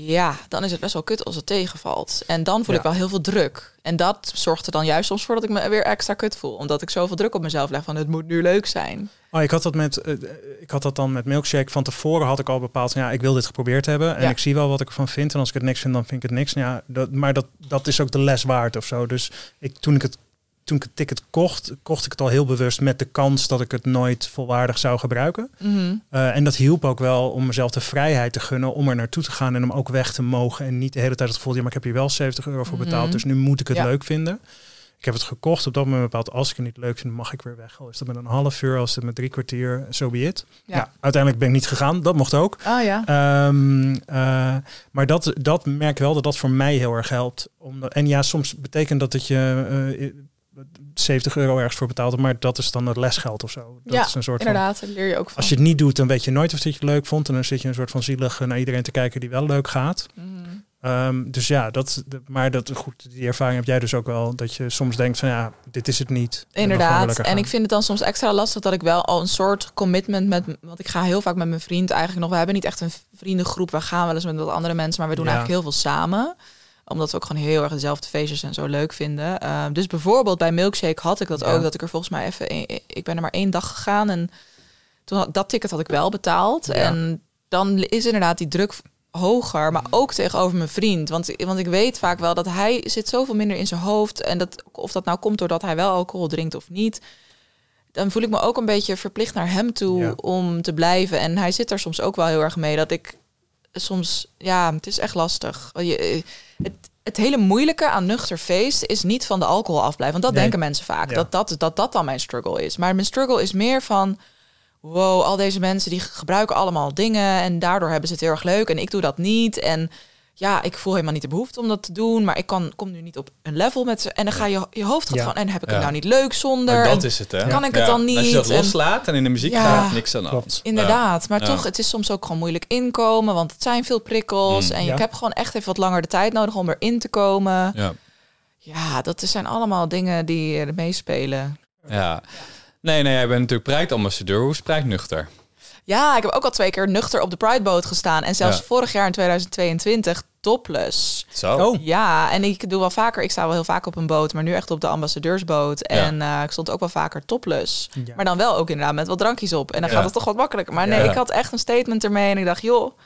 Ja, dan is het best wel kut als het tegenvalt. En dan voel ik wel heel veel druk. En dat zorgt er dan juist soms voor dat ik me weer extra kut voel. Omdat ik zoveel druk op mezelf leg van het moet nu leuk zijn. Oh, ik had dat met, uh, ik had dat dan met milkshake. Van tevoren had ik al bepaald, ja, ik wil dit geprobeerd hebben. En ik zie wel wat ik ervan vind. En als ik het niks vind, dan vind ik het niks. Ja, dat, maar dat, dat is ook de les waard of zo. Dus ik, toen ik het toen ik het ticket kocht, kocht ik het al heel bewust met de kans dat ik het nooit volwaardig zou gebruiken. Mhm. Eh, en dat hielp ook wel om mezelf de vrijheid te gunnen om er naartoe te gaan en om ook weg te mogen. En niet de hele tijd het gevoel, ja, maar ik heb hier wel 70 euro voor betaald, Mhm. dus nu moet ik het leuk vinden. Ik heb het gekocht op dat moment bepaald, als ik het niet leuk vind, mag ik weer weg. Al is dat met een half uur, als het met drie kwartier, zo so be it. Ja. Ja. uiteindelijk ben ik niet gegaan, dat mocht ook. Ah ja. Ehm, eh, maar dat, dat merk wel dat dat voor mij heel erg helpt. Omdat, en ja, soms betekent dat dat je eh, 70 euro ergens voor betaalt, maar dat is dan het lesgeld of zo. Dat ja, is een soort inderdaad. Van, leer je ook van. als je het niet doet, dan weet je nooit of dat je het leuk vond. En dan zit je een soort van zielig naar iedereen te kijken die wel leuk gaat. Mhm. Ehm, dus ja, dat, maar dat, goed, die ervaring heb jij dus ook wel. Dat je soms denkt van ja, dit is het niet. Inderdaad. En ik vind het dan soms extra lastig dat ik wel al een soort commitment met. Want ik ga heel vaak met mijn vriend eigenlijk nog. We hebben niet echt een vriendengroep. We gaan wel eens met wat andere mensen. Maar we doen Ja. eigenlijk heel veel samen. Omdat we ook gewoon heel erg dezelfde feestjes en zo leuk vinden. Ehm, dus bijvoorbeeld bij Milkshake had ik dat Ja. ook. Dat ik er volgens mij even. een- Ik ben er maar één dag gegaan. En toen had, dat ticket had ik wel betaald. Ja. En dan is inderdaad die druk hoger, maar ook tegenover mijn vriend. Want, want ik weet vaak wel dat hij zit zoveel minder in zijn hoofd. En dat, of dat nou komt doordat hij wel alcohol drinkt of niet. Dan voel ik me ook een beetje verplicht naar hem toe Ja. om te blijven. En hij zit er soms ook wel heel erg mee. Dat ik soms, ja, het is echt lastig. Je, het, het hele moeilijke aan nuchter feest is niet van de alcohol afblijven. Want dat Nee. denken mensen vaak. Ja. Dat, dat, dat dat dan mijn struggle is. Maar mijn struggle is meer van wow, al deze mensen die gebruiken allemaal dingen en daardoor hebben ze het heel erg leuk en ik doe dat niet. En ja, ik voel helemaal niet de behoefte om dat te doen, maar ik kan, kom nu niet op een level met ze. En dan ga je je hoofd gaat Ja. gewoon, en heb ik Ja. het nou niet leuk zonder? Maar dat En is het, hè? Kan ik het dan Als je niet? dat En- loslaat en in de muziek Ja. gaat, niks aan hand. Inderdaad, maar Ja. toch, het is soms ook gewoon moeilijk inkomen, want het zijn veel prikkels Mm. en Ja. ik heb gewoon echt even wat langer de tijd nodig om erin te komen. Ja. dat zijn allemaal dingen die er meespelen. ja. Nee, nee, jij bent natuurlijk Pride-ambassadeur. Hoe is Pride nuchter? Ja, ik heb ook al twee keer nuchter op de Prideboot gestaan en zelfs Ja. vorig jaar in 2022 topless. Zo. Oh, Ja, en ik doe wel vaker, ik sta wel heel vaak op een boot, maar nu echt op de ambassadeursboot. En eh, ik stond ook wel vaker topless. Ja. Maar dan wel ook inderdaad met wat drankjes op. En dan Ja. gaat het toch wat makkelijker. Maar nee, Ja. ik had echt een statement ermee en ik dacht, joh,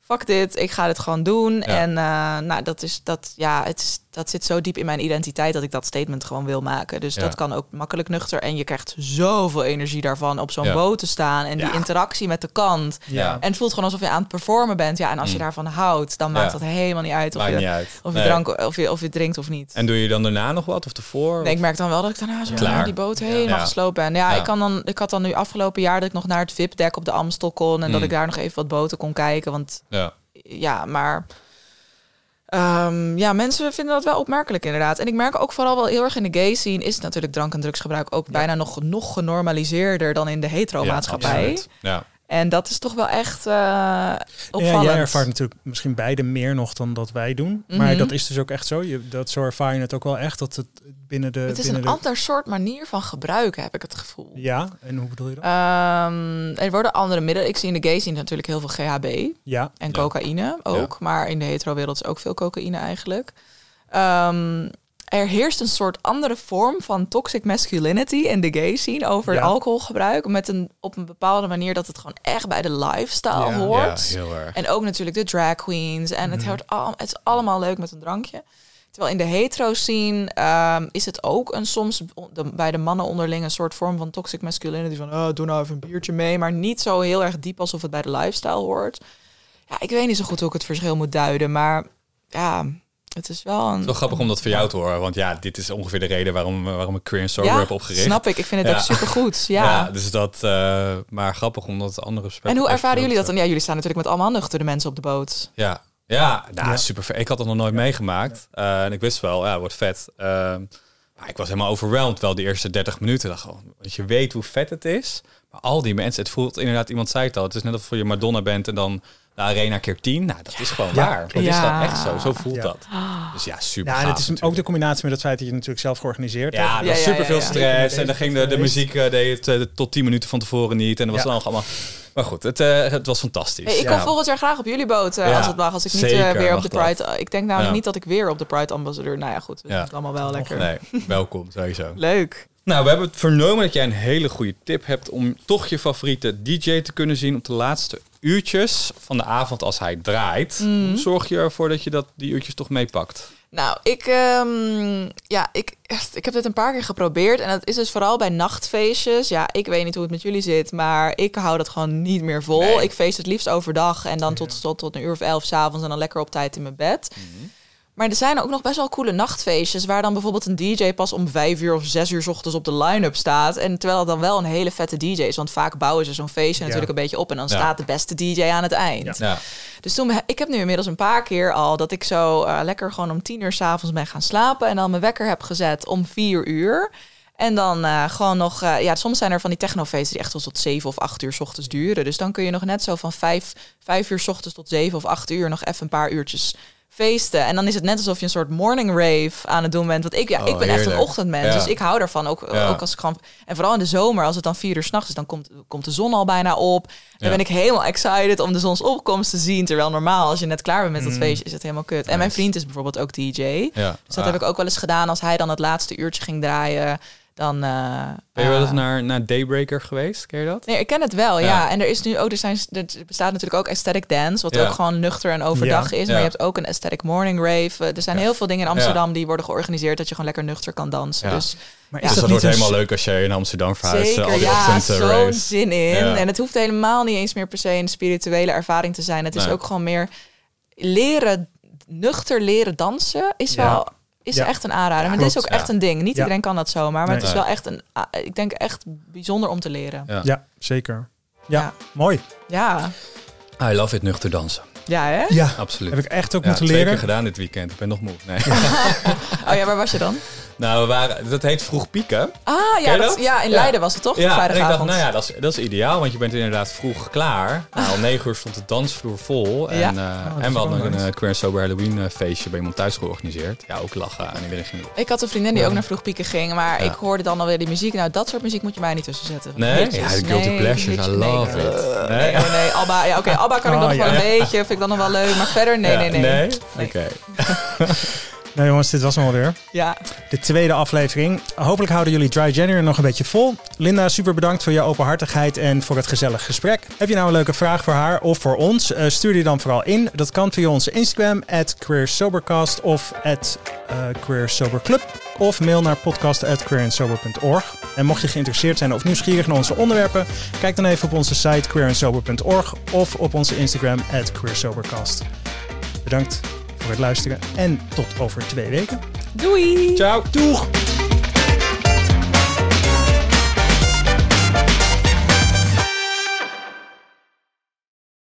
fuck dit, ik ga dit gewoon doen. En eh, nou, dat is dat, ja, het is, dat zit zo diep in mijn identiteit dat ik dat statement gewoon wil maken. Dus Ja. dat kan ook makkelijk nuchter. En je krijgt zoveel energie daarvan op zo'n Ja. boot te staan en die interactie met de kant. En het voelt gewoon alsof je aan het performen bent. Ja, en als je Mm. daarvan houdt, dan maakt dat helemaal niet uit of Maakt je niet uit. of je, Nee. drank, of, je, of je drinkt of niet. En doe je dan daarna nog wat of ervoor? Nee, ik merk dan wel dat ik daarna zo naar die boot helemaal Ja. gesloopt ben. Ja. Ik, kan dan, ik had dan nu afgelopen jaar dat ik nog naar het VIP-dek op de Amstel kon... en dat Mm. ik daar nog even wat boten kon kijken. Want Ja. ja, maar... ehm, ja, mensen vinden dat wel opmerkelijk inderdaad. En ik merk ook vooral wel heel erg in de gay scene... is natuurlijk drank- en drugsgebruik ook bijna nog, nog genormaliseerder... dan in de hetero-maatschappij. Ja, ja. En dat is toch wel echt eh Ja, opvallend. jij ervaart natuurlijk misschien beide meer nog dan dat wij doen. Mhm. Maar dat is dus ook echt zo. Je, dat, zo ervaar je het ook wel echt. Dat het binnen de... het is een de, ander soort manier van gebruiken, heb ik het gevoel. Ja, en hoe bedoel je dat? Ehm, er worden andere middelen. Ik zie in de gay scene natuurlijk heel veel GHB ja, en Ja. cocaïne ook. Maar in de hetero-wereld is ook veel cocaïne eigenlijk. Ehm, er heerst een soort andere vorm van toxic masculinity in de gay scene over Ja. alcoholgebruik. Met een, op een bepaalde manier dat het gewoon echt bij de lifestyle Ja. ja, hoort. heel erg. En ook natuurlijk de drag queens. En het, Mhm. hoort al, het is allemaal leuk met een drankje. Terwijl in de hetero scene ehm, is het ook een soms de- bij de mannen onderling een soort vorm van toxic masculinity. Van oh, doe nou even een biertje mee. Maar niet zo heel erg diep alsof het bij de lifestyle hoort. Ja, ik weet niet zo goed hoe ik het verschil moet duiden. Maar ja, het is wel een... Het is wel grappig om dat van jou te horen. Want ja, dit is ongeveer de reden waarom, waarom ik Queer and Sober ja, heb opgericht. snap ik. Ik vind het Ja. ook supergoed. <laughs> Ja. Ja, dus dat... eh, maar grappig omdat het andere en hoe ervaren jullie dat dan? Ja, jullie staan natuurlijk met allemaal nuchtere mensen op de boot. Ja, ja, nou, super. Ik had dat nog nooit meegemaakt. Eh, en ik wist wel, ja, wordt vet. Ehm, maar ik was helemaal overweldigd wel die eerste 30 minuten. Dacht gewoon, want je weet hoe vet het is. Maar al die mensen, het voelt inderdaad, iemand zei het al. Het is net alsof je Madonna bent en dan de arena keer 10. Nou, dat is gewoon waar. Dat is gewoon echt zo. Zo voelt dat. Dus ja, super Ja, en het is ook de combinatie met het feit dat je het natuurlijk zelf georganiseerd ja, hebt. er was super veel stress. En dan ging de, de muziek uh, deed het uh, tot 10 minuten van tevoren niet. En dat was dan allemaal... Maar goed, het, uh, het was fantastisch. Hey, ik kom volgend jaar graag op jullie boot uh, ja, als het mag. Als ik niet uh, weer op de Pride... Dat. Ik denk namelijk niet dat ik weer op de Pride ambassadeur... Nou ja, goed. Dat is allemaal wel lekker. Nee, welkom sowieso. Leuk. Nou, we hebben het vernomen dat jij een hele goede tip hebt... om toch je favoriete DJ te kunnen zien... op de laatste uurtjes van de avond als hij draait. Mm. Zorg je ervoor dat je dat, die uurtjes toch meepakt? Nou, ik, um, ja, ik, ik heb dit een paar keer geprobeerd. En dat is dus vooral bij nachtfeestjes. Ja, ik weet niet hoe het met jullie zit, maar ik hou dat gewoon niet meer vol. Nee. Ik feest het liefst overdag en dan tot, tot, tot een uur of elf s'avonds en dan lekker op tijd in mijn bed. Mm -hmm. Maar er zijn ook nog best wel coole nachtfeestjes waar dan bijvoorbeeld een DJ pas om vijf uur of zes uur s ochtends op de line-up staat. En terwijl het dan wel een hele vette DJ is. Want vaak bouwen ze zo'n feestje ja. natuurlijk een beetje op en dan ja. staat de beste DJ aan het eind. Ja. Dus toen, ik heb nu inmiddels een paar keer al dat ik zo uh, lekker gewoon om tien uur s'avonds ben gaan slapen. En dan mijn wekker heb gezet om vier uur. En dan uh, gewoon nog, uh, ja, soms zijn er van die technofeesten die echt wel tot zeven of acht uur s ochtends duren. Dus dan kun je nog net zo van vijf, vijf uur s ochtends tot zeven of acht uur nog even een paar uurtjes feesten. En dan is het net alsof je een soort morning rave aan het doen bent. Want ik, ja, Oh, ik ben echt een ochtendmens. Ja. Dus ik hou daarvan. Ook, Ja. ook als ik gewoon. En vooral in de zomer, als het dan vier uur s'nachts is, dan komt, komt de zon al bijna op. Dan Ja. ben ik helemaal excited om de zonsopkomst te zien. Terwijl normaal, als je net klaar bent met dat Mm. feestje, is het helemaal kut. En mijn vriend is bijvoorbeeld ook DJ. Dus dat Ah. heb ik ook wel eens gedaan. Als hij dan het laatste uurtje ging draaien, dan. eh, Ben je wel eens eh, naar, naar Daybreaker geweest? Ken je dat? Nee, ik ken het wel, ja. Ja. En er is nu ook, er, zijn, er bestaat natuurlijk ook aesthetic dance, wat Ja. ook gewoon nuchter en overdag Ja. is. Maar Ja. je hebt ook een aesthetic morning rave. Eh, Er zijn Ja. heel veel dingen in Amsterdam die worden georganiseerd dat je gewoon lekker nuchter kan dansen. Ja. Dus Maar Ja. is Dus dat dat niet wordt helemaal leuk als je in Amsterdam verhuist. zeker, al die ja, zo'n zin in. Ja. En het hoeft helemaal niet eens meer per se een spirituele ervaring te zijn. Het is ook gewoon meer leren, nuchter leren dansen is Ja. wel... Is Ja. echt een aanrader. maar dit is ook echt een ding. Niet Ja. iedereen kan dat zomaar. Maar het is wel echt een... ah, Ik denk echt bijzonder om te leren. Ja. Ja, zeker. Ja, Ja. mooi. Ja, I love it, nuchter dansen. ja hè? Ja, Absoluut. heb ik echt ook ja, moeten twee leren. keer gedaan dit weekend. Ik ben nog moe. Nee. <laughs> Oh ja, waar was je dan? Nou, we waren, dat heet vroeg pieken. Ah, ja, dat, dat? ja in. Leiden was het toch? Ja, en ik dacht, nou ja, dat is, dat is ideaal, want je bent inderdaad vroeg klaar. Nou, om negen uur stond de dansvloer vol. En, Ja. eh, en we hadden een uh, Queer Sober Halloween eh, feestje bij iemand thuis georganiseerd. Ja, ook lachen en iedereen ging erop. Ik had een vriendin die ook naar vroeg pieken ging, maar ik hoorde dan alweer die muziek. Nou, dat soort muziek moet je mij niet tussen zetten. Nee? Ja, de guilty Nee, pleasures, I love nee. it. Nee? Nee, oh nee, Abba. Ja, oké, Abba kan ik Oh, nog wel een beetje, vind ik dan nog wel leuk. Maar verder, nee, nee. Nee? Nee. Oké. <laughs> Nou jongens, dit was hem alweer. Ja, De tweede aflevering. Hopelijk houden jullie Dry January nog een beetje vol. Linda, super bedankt voor je openhartigheid en voor het gezellig gesprek. Heb je nou een leuke vraag voor haar of voor ons? Eh, stuur die dan vooral in. Dat kan via onze Instagram, at queersobercast of at eh, queersoberclub. Of mail naar podcast.queerandsober.org. En mocht je geïnteresseerd zijn of nieuwsgierig naar onze onderwerpen, kijk dan even op onze site queerandsober.org of op onze Instagram, at queersobercast. Bedankt voor het luisteren en tot over twee weken. doei! Ciao. Doeg!